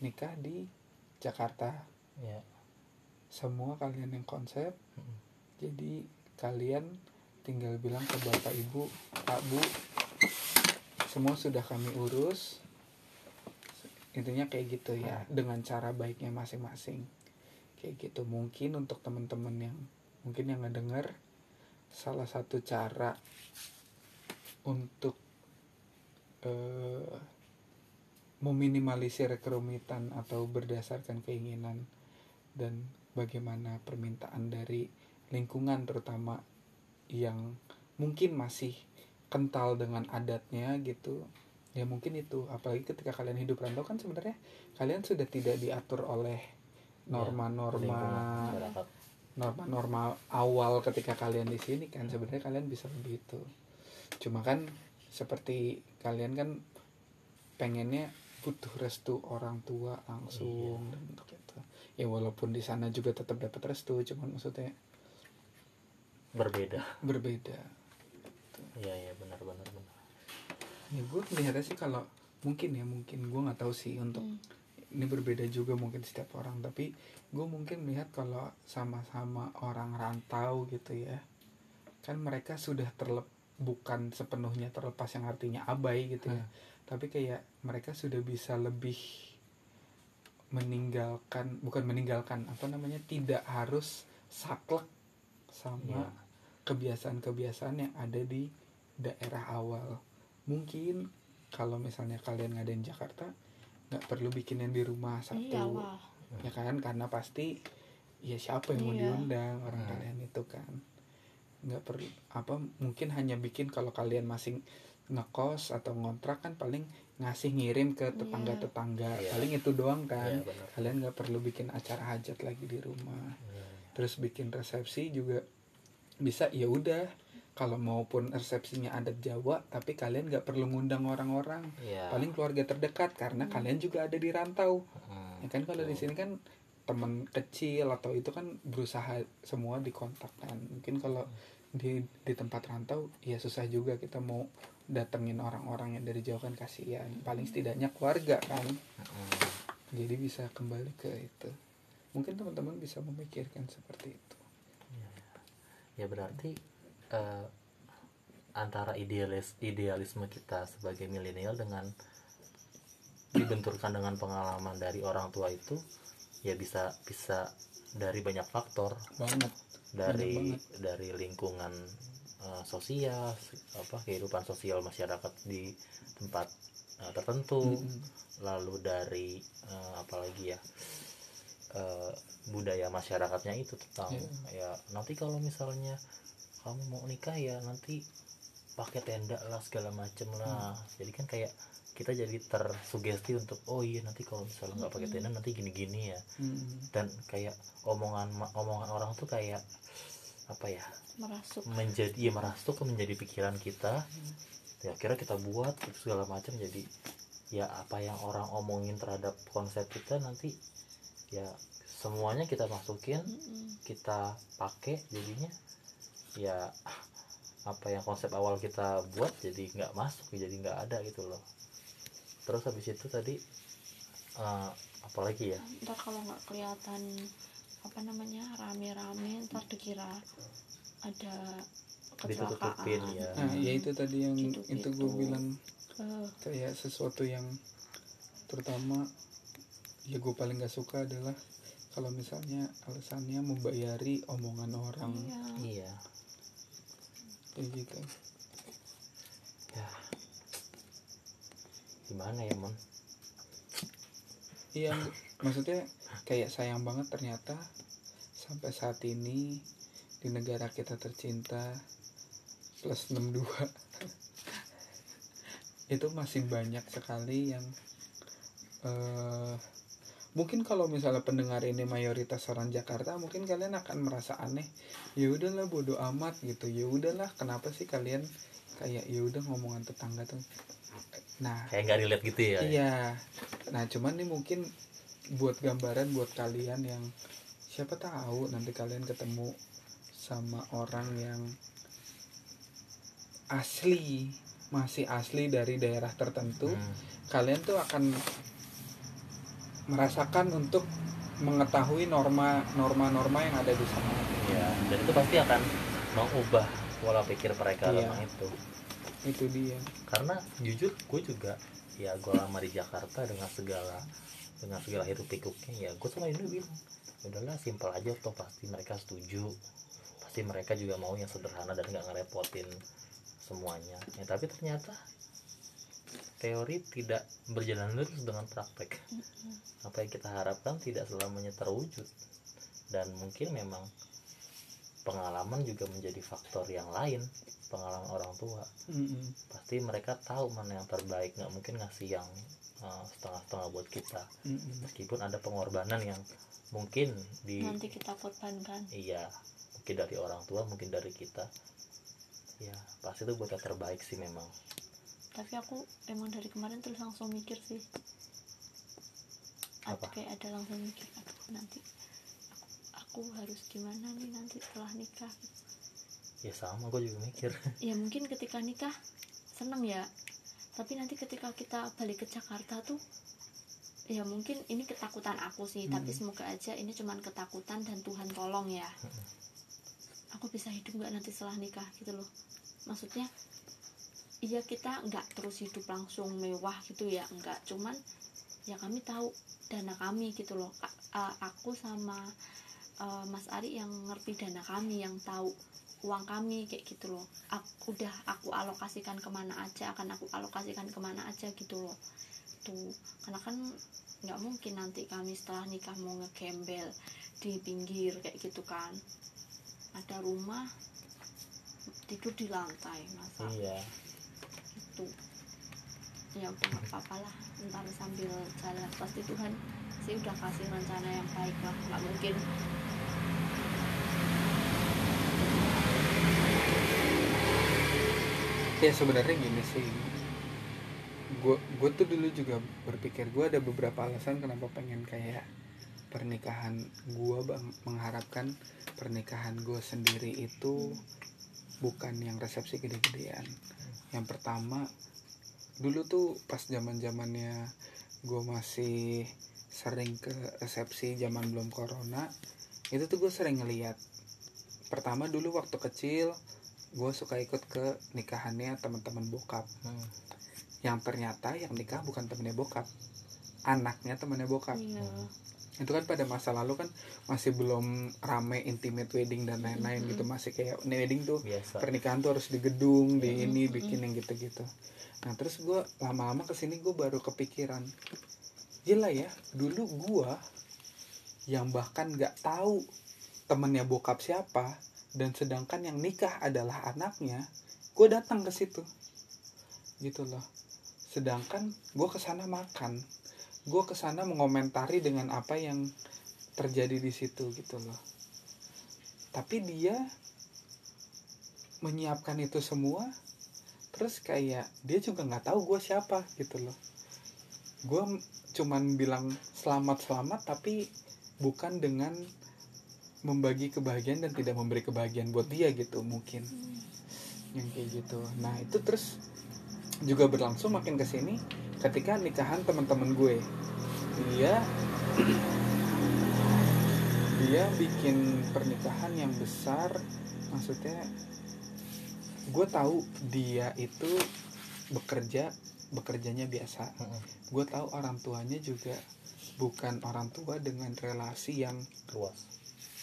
nikah di Jakarta. Ya. Semua kalian yang konsep Mm-mm. jadi kalian tinggal bilang ke bapak ibu pak bu semua sudah kami urus. Intinya kayak gitu ya dengan cara baiknya masing-masing. Kayak gitu. Mungkin untuk teman-teman yang mungkin yang ngedenger salah satu cara untuk eh, meminimalisir kerumitan atau berdasarkan keinginan dan bagaimana permintaan dari lingkungan terutama yang mungkin masih kental dengan adatnya gitu ya mungkin itu apalagi ketika kalian hidup rantau kan sebenarnya kalian sudah tidak diatur oleh norma-norma lingkungan masyarakat. Norma-norma awal ketika kalian di sini kan sebenarnya kalian bisa begitu. Cuma kan seperti kalian kan pengennya butuh restu orang tua langsung dan untuk itu ya walaupun di sana juga tetap dapat restu cuman maksudnya berbeda. Berbeda. Iya iya benar benar benar. Ya gue melihatnya sih kalau mungkin ya mungkin gue nggak tahu sih untuk Hmm. Ini berbeda juga mungkin setiap orang tapi gue mungkin melihat kalau sama-sama orang rantau gitu ya kan mereka sudah terlep bukan sepenuhnya terlepas yang artinya abai gitu ya Hmm. tapi kayak mereka sudah bisa lebih meninggalkan bukan meninggalkan apa namanya tidak harus saklek sama Iya. kebiasaan-kebiasaan yang ada di daerah awal mungkin kalau misalnya kalian ngadain Jakarta nggak perlu bikin yang di rumah satu iyalah ya kan karena pasti ya siapa yang mau Iya. diundang orang Hmm. kalian itu kan. Nggak perlu apa mungkin hanya bikin kalau kalian masih ngekos atau ngontrak kan paling ngasih ngirim ke tetangga-tetangga. Iya. paling itu doang kan. Iya benar. Kalian nggak perlu bikin acara hajat lagi di rumah. Iya, terus bikin resepsi juga bisa ya udah kalau maupun resepsinya adat Jawa tapi kalian nggak perlu ngundang orang-orang. Iya. Paling keluarga terdekat karena kalian juga ada di rantau. Hmm, ya kan kalau di sini kan teman kecil atau itu kan berusaha semua dikontak kan. Mungkin kalau di di tempat rantau ya susah juga kita mau datengin orang-orang yang dari jauh kan kasihan. Paling setidaknya keluarga kan. Hmm, jadi bisa kembali ke itu. Mungkin teman-teman bisa memikirkan seperti itu. Ya berarti eh, antara idealis idealisme kita sebagai milenial dengan dibenturkan dengan pengalaman dari orang tua itu ya bisa bisa dari banyak faktor banget dari banget. dari lingkungan eh, sosial apa kehidupan sosial masyarakat di tempat eh, tertentu Mm-mm. lalu dari eh, apalagi ya eh, budaya masyarakatnya itu tentang Iya. ya nanti kalau misalnya kamu mau nikah ya nanti pakai tenda lah segala macem lah. Jadi kan kayak kita jadi tersugesti untuk oh iya nanti kalau misalnya nggak pakai tenda nanti gini-gini ya. Mm-mm. dan kayak omongan omongan orang tuh kayak apa ya merasuk. menjadi ya merasuk menjadi pikiran kita. Ya kira kita buat segala macam jadi ya apa yang orang omongin terhadap konsep kita nanti ya semuanya kita masukin Mm-mm. kita pakai jadinya ya apa yang konsep awal kita buat jadi nggak masuk jadi nggak ada gitu loh. Terus habis itu tadi eh, apalagi ya? Ntar kalau nggak kelihatan apa namanya rame-rame ntar dikira ada ditutupin kecelakaan. ya. Nah ya itu tadi yang Gitu-gitu. itu gue bilang Eh, kayak sesuatu yang terutama ya gue paling gak suka adalah kalau misalnya alasannya membayari omongan orang. Iya. Iya kayak gitu. Ya. Gimana ya mon? Iya maksudnya kayak sayang banget ternyata sampai saat ini di negara kita tercinta plus 62 *laughs* itu masih banyak sekali yang eh mungkin kalau misalnya pendengar ini mayoritas orang Jakarta mungkin kalian akan merasa aneh. Ya udahlah bodoh amat gitu. Ya udahlah kenapa sih kalian kayak ya udah ngomongan tetangga tuh? Nah. Kayak nggak relate gitu ya? Iya. Nah, cuman nih mungkin buat gambaran buat kalian yang siapa tahu nanti kalian ketemu sama orang yang asli, masih asli dari daerah tertentu, Hmm, kalian tuh akan merasakan untuk mengetahui norma norma-norma yang ada di sana. ya dan itu pasti akan mengubah pola pikir mereka Iya. tentang itu Itu dia. karena jujur gue juga ya gue lama di Jakarta dengan segala dengan segala hirup pikuknya ya gue sama Indo bilang udahlah simpel aja toh pasti mereka setuju pasti mereka juga mau yang sederhana dan nggak ngerepotin semuanya ya tapi ternyata teori tidak berjalan lurus dengan praktek. Apa yang kita harapkan tidak selamanya terwujud. Dan mungkin memang pengalaman juga menjadi faktor yang lain pengalaman orang tua. Mm-mm. pasti mereka tahu mana yang terbaik nggak mungkin ngasih yang uh, setengah-setengah buat kita. Mm-mm. meskipun ada pengorbanan yang mungkin di nanti kita korbankan. Iya mungkin dari orang tua mungkin dari kita. Ya pasti itu buat yang terbaik sih memang tapi aku emang dari kemarin tuh langsung mikir sih. Apa? kayak ada langsung mikir aduh nanti aku, aku harus gimana nih nanti setelah nikah? Ya sama gue juga mikir. *laughs* Ya mungkin ketika nikah seneng ya. Tapi nanti ketika kita balik ke Jakarta tuh ya mungkin ini ketakutan aku sih. Tapi Hmm. semoga aja ini cuman ketakutan dan Tuhan tolong ya. Aku bisa hidup nggak nanti setelah nikah gitu loh. Maksudnya iya kita nggak terus hidup langsung mewah gitu ya nggak. Cuman ya kami tahu dana kami gitu loh a- aku sama eh, Mas Ari yang ngerti dana kami yang tahu uang kami kayak gitu loh. Aku udah aku alokasikan ke mana aja akan aku alokasikan ke mana aja gitu loh. Tuh karena kan nggak mungkin nanti kami setelah nikah mau ngegembel di pinggir kayak gitu kan. Ada rumah tidur di lantai masa iya itu ya udah nggak apa-apa lah. Ntar sambil jalan. Pasti Tuhan sih udah kasih rencana yang baik lah. Nggak mungkin. Ya sebenarnya gini sih. Gue gue tuh dulu juga berpikir gue ada beberapa alasan kenapa pengen kayak pernikahan gue mengharapkan pernikahan gue sendiri itu bukan yang resepsi gede-gedean yang pertama dulu tuh pas zaman zamannya gue masih sering ke resepsi zaman belum corona itu tuh gue sering ngeliat. Pertama dulu waktu kecil gue suka ikut ke nikahannya teman-teman bokap. Hmm. yang ternyata yang nikah bukan temennya bokap anaknya temennya bokap. Iya itu kan pada masa lalu kan masih belum rame intimate wedding dan lain-lain Mhm. gitu masih kayak ini wedding tuh biasa. pernikahan tuh harus di gedung di Mhm, ini mhm. bikin yang gitu-gitu. Nah terus gue lama-lama ke sini gue baru kepikiran gila ya dulu gue yang bahkan nggak tahu temennya bokap siapa dan sedangkan yang nikah adalah anaknya gue datang ke situ. Gitu loh. Sedangkan gue ke sana makan gue ke sana mengomentari dengan apa yang terjadi di situ gitu loh. Tapi dia menyiapkan itu semua terus kayak dia juga nggak tahu gue siapa gitu loh. Gue cuman bilang selamat selamat tapi bukan dengan membagi kebahagiaan dan tidak memberi kebahagiaan buat dia gitu mungkin. Yang kayak gitu. Nah itu terus juga berlangsung makin ke sini ketika nikahan teman-teman gue dia dia bikin pernikahan yang besar. Maksudnya gue tahu dia itu bekerja bekerjanya biasa. Gue tahu orang tuanya juga bukan orang tua dengan relasi yang luas.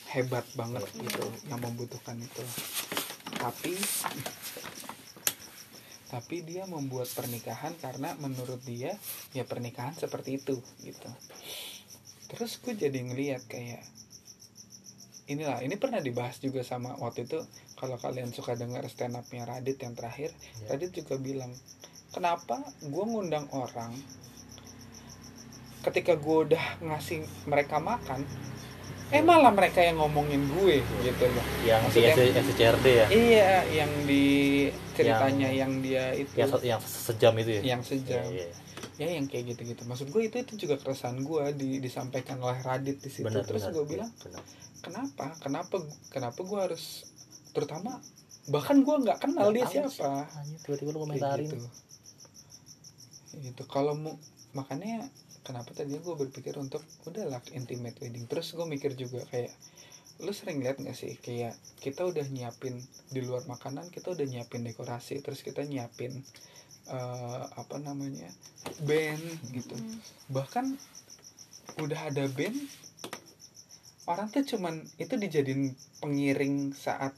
hebat banget gitu yang membutuhkan itu. Tapi tapi dia membuat pernikahan karena menurut dia ya pernikahan seperti itu gitu terus gue jadi ngeliat kayak inilah ini pernah dibahas juga sama waktu itu kalau kalian suka dengar stand upnya Radit yang terakhir Ya. Radit juga bilang kenapa gue ngundang orang ketika gue udah ngasih mereka makan eh malah mereka yang ngomongin gue gitu loh. Yang di Maksudnya- SCRD ya? Iya yang di ceritanya yang, dia itu. yang, se- yang sejam itu ya? Yang sejam. Iya, iya. ya yang kayak gitu gitu maksud gue itu itu juga keresahan gue di, disampaikan oleh Radit di situ. Benar terus benar gue iya, bilang benar. kenapa? Kenapa kenapa gue harus terutama bahkan gue nggak kenal dia siapa. tiba-tiba lu komentarin. gitu. Gitu. Kalau mau makanya kenapa tadi gue berpikir untuk udahlah intimate wedding terus gue mikir juga kayak lu sering lihat nggak sih kayak kita udah nyiapin di luar makanan kita udah nyiapin dekorasi terus kita nyiapin eh, apa namanya band gitu Hmm. bahkan udah ada band orang tuh cuman itu dijadiin pengiring saat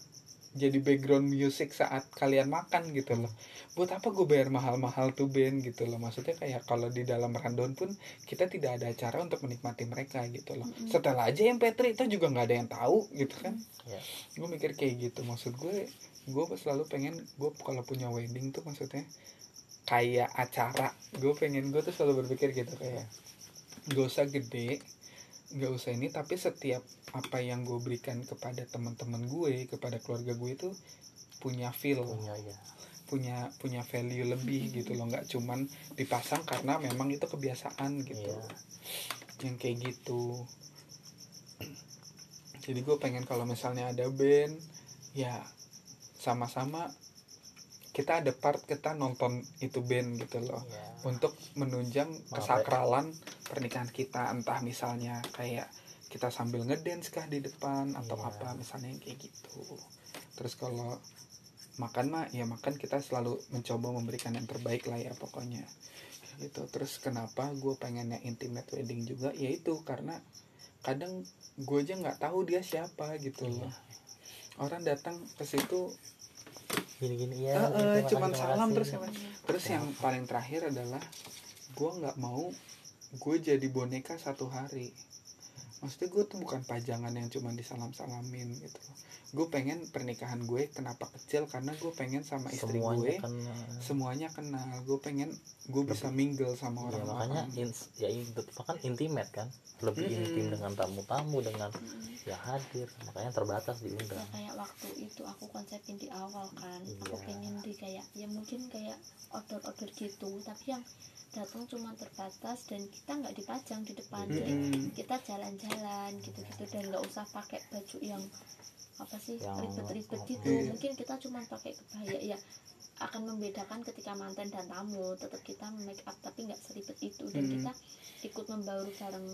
jadi background music saat kalian makan gitu loh. Buat apa gue bayar mahal-mahal tuh band gitu loh. Maksudnya kayak kalau di dalam rundown pun kita tidak ada acara untuk menikmati mereka gitu loh. Mm-mm. setelah aja MP3 itu juga nggak ada yang tahu gitu kan. Ya. gue mikir kayak gitu. Maksud gue gue selalu pengen gue kalau punya wedding tuh maksudnya kayak acara. Gue pengen gue tuh selalu berpikir gitu kayak gak usah gede nggak usah ini tapi setiap apa yang gue berikan kepada teman-teman gue kepada keluarga gue itu punya feel. Punya ya punya punya value lebih gitu loh. Nggak cuman dipasang karena memang itu kebiasaan gitu. Iya. yang kayak gitu. Jadi gue pengen kalau misalnya ada band ya sama-sama kita ada part kita nonton itu band gitu loh. Ya. untuk menunjang Maaf, kesakralan pernikahan kita entah misalnya kayak kita sambil ngedance kah di depan atau Iya. apa misalnya yang kayak gitu. Terus kalau makan mah ya makan kita selalu mencoba memberikan yang terbaik lah ya pokoknya. Gitu. Terus kenapa gue pengennya intimate wedding juga? Yaitu karena kadang gue aja nggak tahu dia siapa gitu Iya. loh. Orang datang ke situ gini-gini ya eh, terima cuman salam terus ya, Mas. terus yang paling terakhir adalah gue nggak mau gue jadi boneka satu hari maksudnya gue tuh bukan pajangan yang cuma disalam salamin gitu gue pengen pernikahan gue kenapa kecil karena gue pengen sama istri semuanya gue kan semuanya kenal gue pengen gue bisa mingle sama ya orang makanya orang ins- ya itu kan intimate kan. Lebih Mm-mm. intim dengan tamu-tamu dengan Mm. yang hadir. Makanya terbatas ya diundang kayak waktu itu aku konsepin di awal kan. Aku Iya. pengen di kayak ya mungkin kayak order-order gitu. Tapi yang datang cuma terbatas dan kita nggak dipajang di depan Iya. jadi kita jalan-jalan gitu-gitu dan nggak usah pakai baju yang apa sih ribet-ribet gitu iya. mungkin kita cuma pakai kebaya ya akan membedakan ketika manten dan tamu tetap kita make up tapi nggak seribet itu dan Hmm. kita ikut membaur bareng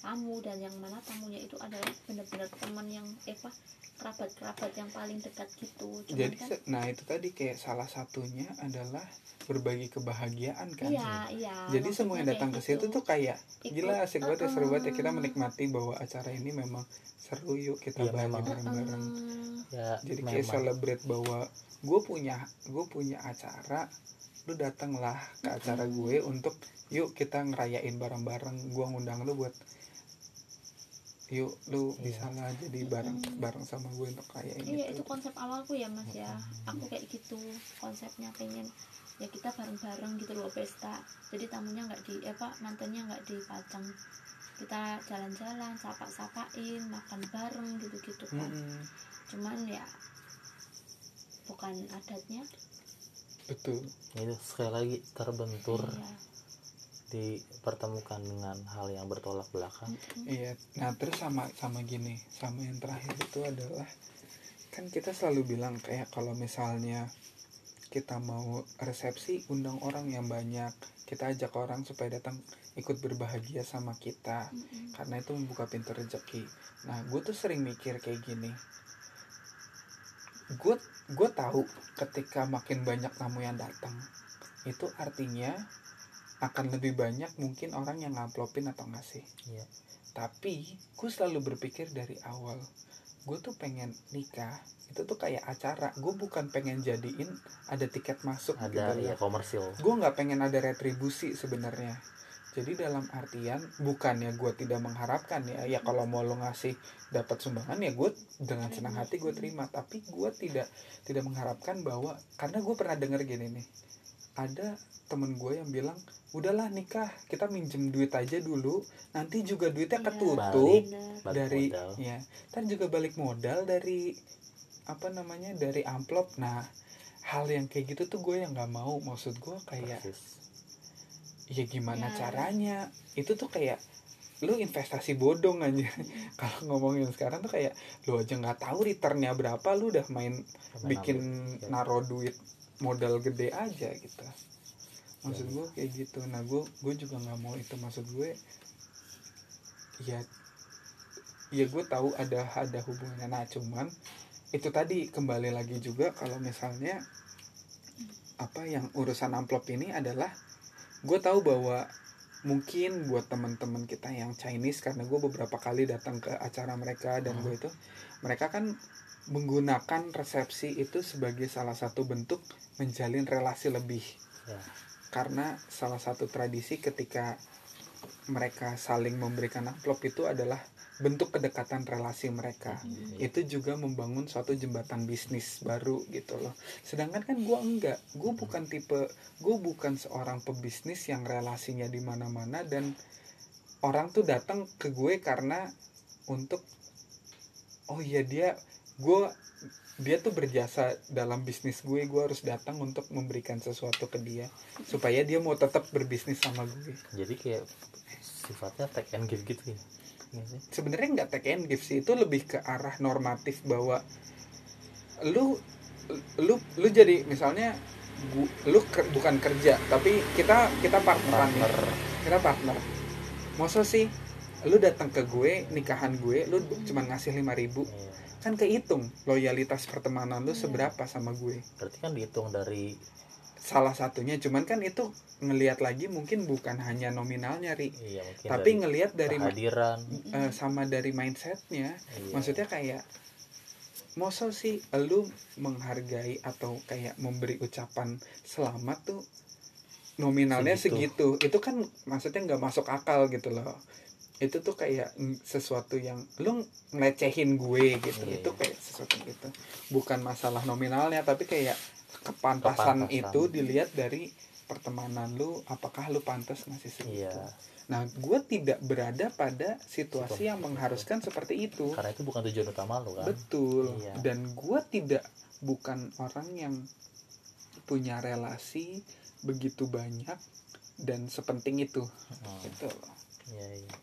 tamu dan yang mana tamunya itu adalah benar-benar teman yang eh apa kerabat-kerabat yang paling dekat gitu. Cuman jadi kan nah itu tadi kayak salah satunya adalah berbagi kebahagiaan kan? Iya iya jadi semua yang datang ke kayak situ gitu. tuh kayak Ikut, gila asik banget ya seru banget ya kita uh-uh. menikmati bahwa acara ini memang seru yuk kita Iya, bareng-bareng. Uh-uh. ya jadi kayak memang. celebrate bahwa gue punya gue punya acara lu datanglah ke acara gue untuk yuk kita ngerayain bareng-bareng. Gue ngundang lu buat yuk lu Iya. bisa lah jadi bareng Mm. bareng sama gue untuk rayain Iya itu itu konsep awalku ya mas ya. Aku kayak gitu konsepnya pengen ya kita bareng-bareng gitu loh pesta. Jadi tamunya nggak di apa mantannya nggak dipajang. Kita jalan-jalan, sapa-sapain, makan bareng gitu-gitu kan. Mm-mm. Cuman ya bukan adatnya. Betul. Itu sekali lagi terbentur. Iya. Dipertemukan dengan hal yang bertolak belakang. Iya, nah terus sama sama gini, sama yang terakhir itu adalah kan kita selalu bilang kayak kalau misalnya kita mau resepsi undang orang yang banyak, kita ajak orang supaya datang ikut berbahagia sama kita, Mm-mm. karena itu membuka pintu rezeki. Nah, gue tuh sering mikir kayak gini, gue gue tahu ketika makin banyak tamu yang datang, itu artinya akan lebih banyak mungkin orang yang ngamplopin atau ngasih Iya. tapi gue selalu berpikir dari awal gue tuh pengen nikah itu tuh kayak acara. Gue bukan pengen jadiin ada tiket masuk ada gitu ya komersil. Gue nggak pengen ada retribusi sebenarnya. Jadi dalam artian bukannya gue tidak mengharapkan ya ya kalau mau lo ngasih dapat sumbangan ya gue dengan senang hati gue terima. Tapi gue tidak tidak mengharapkan bahwa karena gue pernah denger gini nih ada temen gue yang bilang udahlah nikah kita minjem duit aja dulu nanti juga duitnya Iya, ketutup Balik. balik dari modal. ya kan juga balik modal dari apa namanya dari amplop nah hal yang kayak gitu tuh gue yang nggak mau maksud gue kayak persis ya gimana Ya. caranya itu tuh kayak lu investasi bodong aja *laughs* kalau ngomongin sekarang tuh kayak lu aja nggak tahu returnnya berapa lu udah main bikin ambil. Ya. naro duit modal gede aja gitu. Maksud gue kayak gitu. Nah gue gue juga nggak mau itu. Maksud gue ya ya gue tahu ada ada hubungannya. Nah cuman itu tadi kembali lagi juga kalau misalnya apa yang urusan amplop ini adalah gue tahu bahwa mungkin buat teman-teman kita yang Chinese karena gue beberapa kali datang ke acara mereka dan gue itu mereka kan menggunakan resepsi itu sebagai salah satu bentuk menjalin relasi lebih Ya. karena salah satu tradisi ketika mereka saling memberikan amplop itu adalah bentuk kedekatan relasi mereka Mm-mm. itu juga membangun suatu jembatan bisnis baru gitu loh sedangkan kan gue enggak gue bukan tipe gue bukan seorang pebisnis yang relasinya di mana-mana dan orang tuh datang ke gue karena untuk oh iya dia gue dia tuh berjasa dalam bisnis gue gue harus datang untuk memberikan sesuatu ke dia supaya dia mau tetap berbisnis sama gue. Jadi kayak sifatnya take and give gitu ya? Iya sebenarnya nggak take and give sih itu lebih ke arah normatif bahwa lu lu lu jadi misalnya gu, lu ker- bukan kerja tapi kita kita partneran nih. partner. Kita partner. Masa sih lu datang ke gue nikahan gue lu cuma ngasih 5000 ribu? Iya. Kan kehitung loyalitas pertemanan lu Iya. seberapa sama gue. Berarti kan dihitung dari salah satunya cuman kan itu ngelihat lagi mungkin bukan hanya nominalnya ri. Iya tapi ngelihat dari kehadiran. Eh, sama dari mindsetnya. Iya. maksudnya kayak masa sih lu menghargai atau kayak memberi ucapan selamat tuh nominalnya Segitu. segitu, itu kan maksudnya nggak masuk akal gitu loh itu tuh kayak sesuatu yang lu ngelecehin gue gitu Iya. itu kayak sesuatu gitu bukan masalah nominalnya tapi kayak kepantasan, Kepantasan. itu dilihat dari pertemanan lu apakah lu pantas ngasih segitu iya nah gue tidak berada pada situasi Situasi yang mengharuskan seperti itu karena itu bukan tujuan utama lu kan Betul. Iya. Dan gue tidak bukan orang yang punya relasi begitu banyak dan sepenting itu. Hmm. Gitu loh. iya iya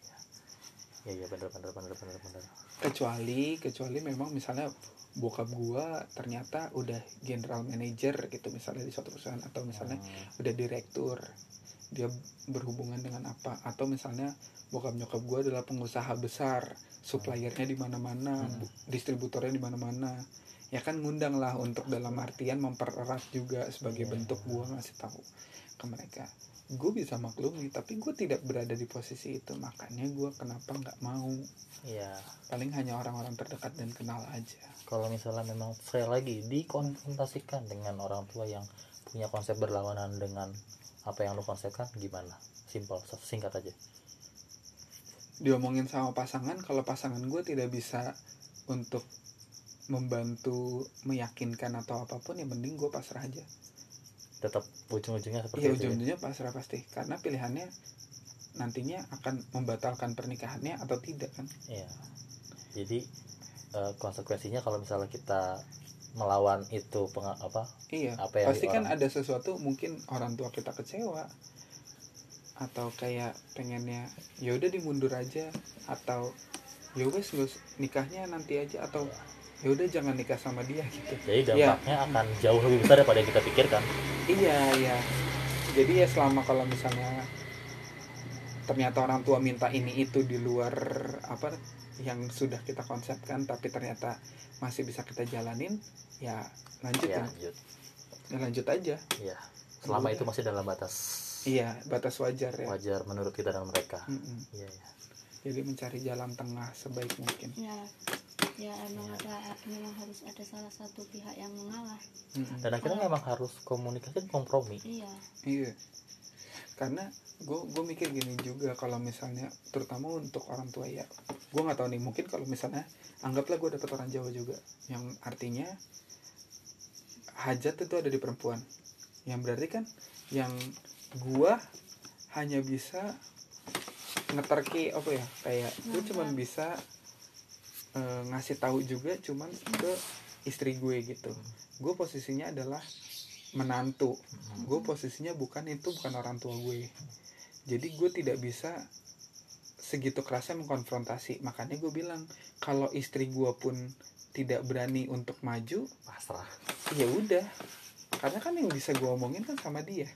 iya iya bener bener bener bener bener Kecuali kecuali memang misalnya bokap gua ternyata udah general manager gitu misalnya di suatu perusahaan atau misalnya Hmm. udah direktur dia berhubungan dengan apa atau misalnya bokap nyokap gua adalah pengusaha besar suppliernya di mana-mana Hmm. bu- distributornya di mana-mana ya kan ngundang lah untuk dalam artian mempererat juga sebagai Iya. bentuk gua ngasih tahu ke mereka gue bisa maklumi tapi gue tidak berada di posisi itu. Makanya gue kenapa nggak mau. Iya. Paling hanya orang-orang terdekat dan kenal aja. Kalau misalnya memang sekali lagi dikonfrontasikan dengan orang tua yang punya konsep berlawanan dengan apa yang lu konsepkan gimana? Simpel singkat aja. Diomongin sama pasangan kalau pasangan gue tidak bisa untuk membantu meyakinkan atau apa pun ya mending gue pasrah aja tetap ujung-ujungnya seperti iya itu ya? ujung-ujungnya pasrah pasti. Karena pilihannya nantinya akan membatalkan pernikahannya atau tidak kan? Iya. Jadi eh, konsekuensinya kalau misalnya kita melawan itu penga- apa iya. Apa yang pasti kan orang- ada sesuatu mungkin orang tua kita kecewa. Atau kayak pengennya ya udah dimundur aja atau ya wes nikahnya nanti aja atau ya udah jangan nikah sama dia gitu jadi Iya. dampaknya akan jauh lebih besar daripada yang kita pikirkan. Iya, iya. Jadi ya selama kalau misalnya ternyata orang tua minta ini itu di luar apa yang sudah kita konsepkan tapi ternyata masih bisa kita jalanin, ya lanjut Ya, ya. lanjut. Ya lanjut aja. Iya. Selama Udah. itu masih dalam batas Iya, batas wajar ya. wajar menurut kita dan mereka. Mm-mm. Iya, iya. Jadi mencari jalan tengah sebaik mungkin. ya ya emang ada memang harus ada salah satu pihak yang mengalah Mm-mm. Dan akhirnya memang harus komunikasi kompromi. iya Iya. Karena gue gue mikir gini juga kalau misalnya terutama untuk orang tua ya gue nggak tahu nih mungkin kalau misalnya anggaplah gue dapet orang Jawa juga yang artinya hajat itu ada di perempuan yang berarti kan yang gue hanya bisa ngeterki apa ya kayak gue cuman bisa eh, ngasih tahu juga cuman ke istri gue gitu. Gue posisinya adalah menantu. Gue posisinya bukan itu bukan orang tua gue. Jadi gue tidak bisa segitu kerasnya mengkonfrontasi. Makanya gue bilang kalau istri gue pun tidak berani untuk maju Pasrah. ya udah. Karena kan yang bisa gue omongin kan sama dia. Iya.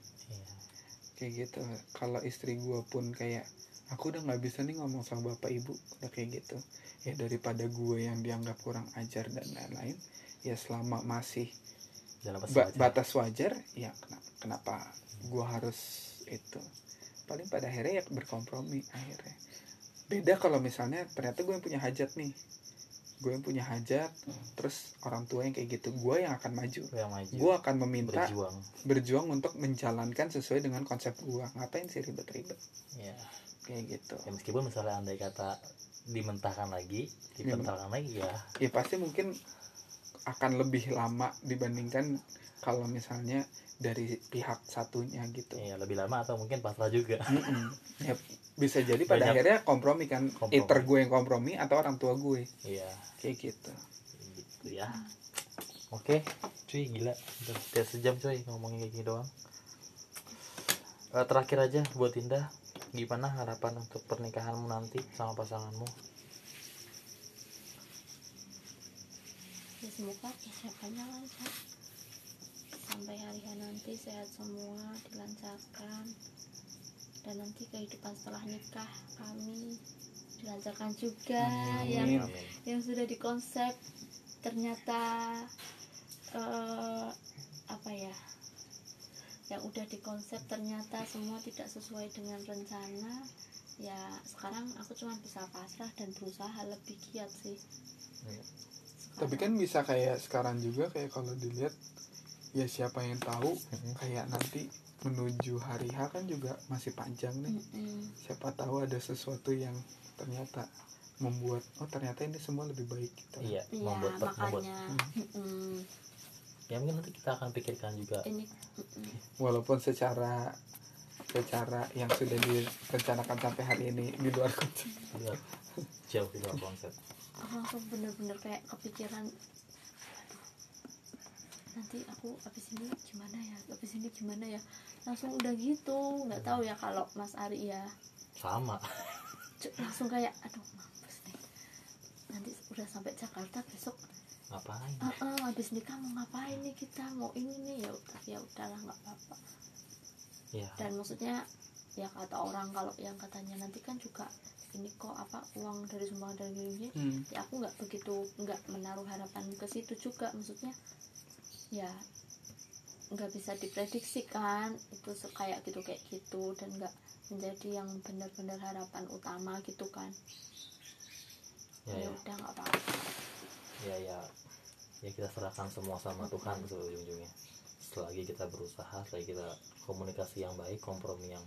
kayak gitu. Kalau istri gue pun kayak aku udah nggak bisa nih ngomong sama bapak ibu udah kayak gitu ya daripada gue yang dianggap kurang ajar dan lain-lain ya selama masih Dalam batas ba- wajar. batas wajar ya kenapa, kenapa gue harus itu paling pada akhirnya ya berkompromi akhirnya beda kalau misalnya ternyata gue yang punya hajat nih gue yang punya hajat terus orang tua yang kayak gitu gue yang akan maju yang maju. gue akan meminta berjuang. berjuang untuk menjalankan sesuai dengan konsep gue ngapain sih ribet-ribet Iya. Kayak gitu. Ya, meskipun misalnya andai kata dimentahkan lagi, Iya, dimentahkan lagi ya. Ya pasti mungkin akan lebih lama dibandingkan kalau misalnya dari pihak satunya gitu. Ya lebih lama atau mungkin pasrah juga. *laughs* Ya, bisa jadi pada Banyak akhirnya kompromi kan. Kompromi. either gue yang kompromi atau orang tua gue. Iya. kayak gitu. Gitu ya. Oke cuy gila. Udah udah sejam cuy ngomongin kayak gini doang. Eh, terakhir aja buat Indah gimana harapan untuk pernikahanmu nanti sama pasanganmu? Ya semoga persiapannya lancar. Nanti sehat semua dilancarkan. Dan nanti kehidupan setelah nikah kami dilancarkan juga Amin. yang yang sudah dikonsep. Ternyata eh, apa ya yang udah dikonsep ternyata semua tidak sesuai dengan rencana ya sekarang aku cuma bisa pasrah dan berusaha lebih giat sih. Iya. tapi kan bisa kayak sekarang juga kayak kalau dilihat ya siapa yang tahu kayak nanti menuju hari H kan juga masih panjang nih. Mm-mm. siapa tahu ada sesuatu yang ternyata membuat oh ternyata ini semua lebih baik gitu. Iya Iya membuat membuat makanya. Mm-mm. Ya mungkin nanti kita akan pikirkan juga. Ini walaupun secara secara yang sudah direncanakan sampai hari ini di luar konsep lihat jauh di luar konsep aku langsung bener-bener kayak kepikiran aduh, nanti aku habis ini gimana ya? Habis ini gimana ya? Langsung udah gitu nggak tahu ya kalau Mas Ari ya. Sama. Langsung kayak aduh mampus nih. Nanti udah sampai Jakarta besok ngapain? Ah ah, habis nikah mau ngapain nih kita? Mau ini nih ya udah ya udahlah nggak apa-apa. Ya dan maksudnya ya kata orang kalau yang katanya nanti kan juga ini kok apa uang dari sumbangan dari gini Hmm. ya aku nggak begitu nggak menaruh harapan ke situ juga maksudnya ya nggak bisa diprediksi kan? Itu kayak gitu kayak gitu dan nggak menjadi yang benar-benar harapan utama gitu kan? Ya ya ya. udah nggak apa-apa ya ya. Ya kita serahkan semua sama Tuhan ujung-ujungnya. Selagi kita berusaha selagi kita komunikasi yang baik kompromi yang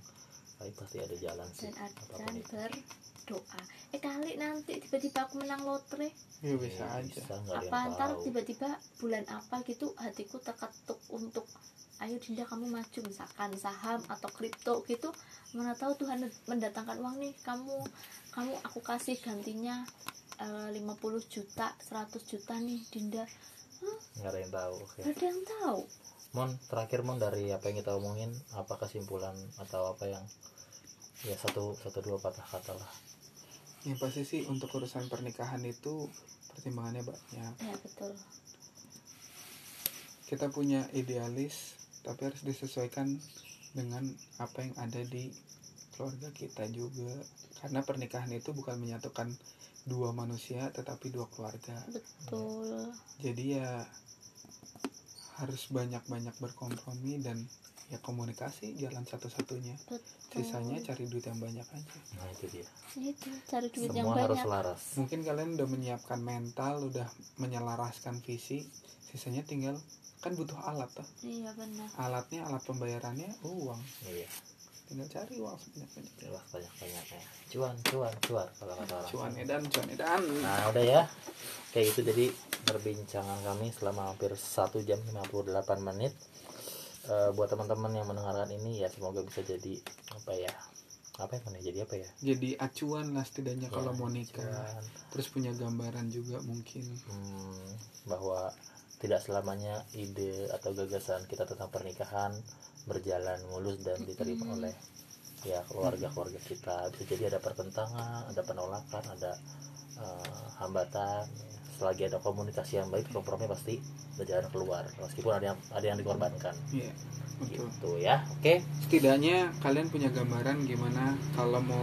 baik pasti ada jalan sih. Dan apa pun dan itu. berdoa. Eh kali nanti tiba-tiba aku menang lotre. Ya bisa Ya, aja. bisa, nggak ada apa yang ntar tahu. tiba-tiba bulan apa gitu hatiku terketuk untuk ayo Dinda kamu maju misalkan saham atau kripto gitu. Mana tahu Tuhan mendatangkan uang nih kamu kamu aku kasih gantinya eh, 50 juta 100 juta nih Dinda. Nggak ada yang tahu oke. Gak ada yang tahu? Mon terakhir Mon dari apa yang kita omongin apa kesimpulan atau apa yang ya satu satu dua patah kata lah. Yang pasti sih untuk urusan pernikahan itu pertimbangannya banyak. Ya betul. Kita punya idealis tapi harus disesuaikan dengan apa yang ada di keluarga kita juga. Karena pernikahan itu bukan menyatukan dua manusia tetapi dua keluarga. Betul. Jadi ya harus banyak-banyak berkompromi dan ya komunikasi jalan satu-satunya. Sisanya cari duit yang banyak aja. Nah itu dia. Itu cari duit yang semua harus banyak. selaras mungkin kalian udah menyiapkan mental udah menyelaraskan visi sisanya tinggal kan butuh alat tuh iya benar. Alatnya alat pembayarannya uang. Iya tinggal cari uang sebanyak-banyaknya jelas banyak banyaknya cuan cuan cuan kalau kata orang cuan edan cuan edan. Nah udah ya. Kayak itu jadi perbincangan kami selama hampir 1 jam 58 menit. Eh, Buat teman-teman yang mendengarkan ini ya semoga bisa jadi apa ya apa yang mana jadi apa ya? Jadi acuan lah setidaknya kalau Ya, mau nikah. cuan. terus punya gambaran juga mungkin. Hmm, bahwa tidak selamanya ide atau gagasan kita tentang pernikahan berjalan mulus dan diterima oleh ya keluarga-keluarga kita. Bisa jadi ada pertentangan ada penolakan ada eh, hambatan. Selagi ada komunikasi yang baik kompromi pasti berjalan keluar. Meskipun ada yang ada yang dikorbankan. Iya betul. Gitu ya oke? Setidaknya kalian punya gambaran gimana kalau mau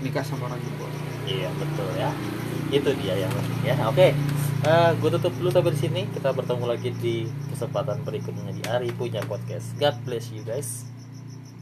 nikah sama orang Jepang iya betul ya. Itu dia yang penting ya oke gue tutup dulu sampai sini. Kita bertemu lagi di kesempatan berikutnya di Ari punya podcast. God bless you guys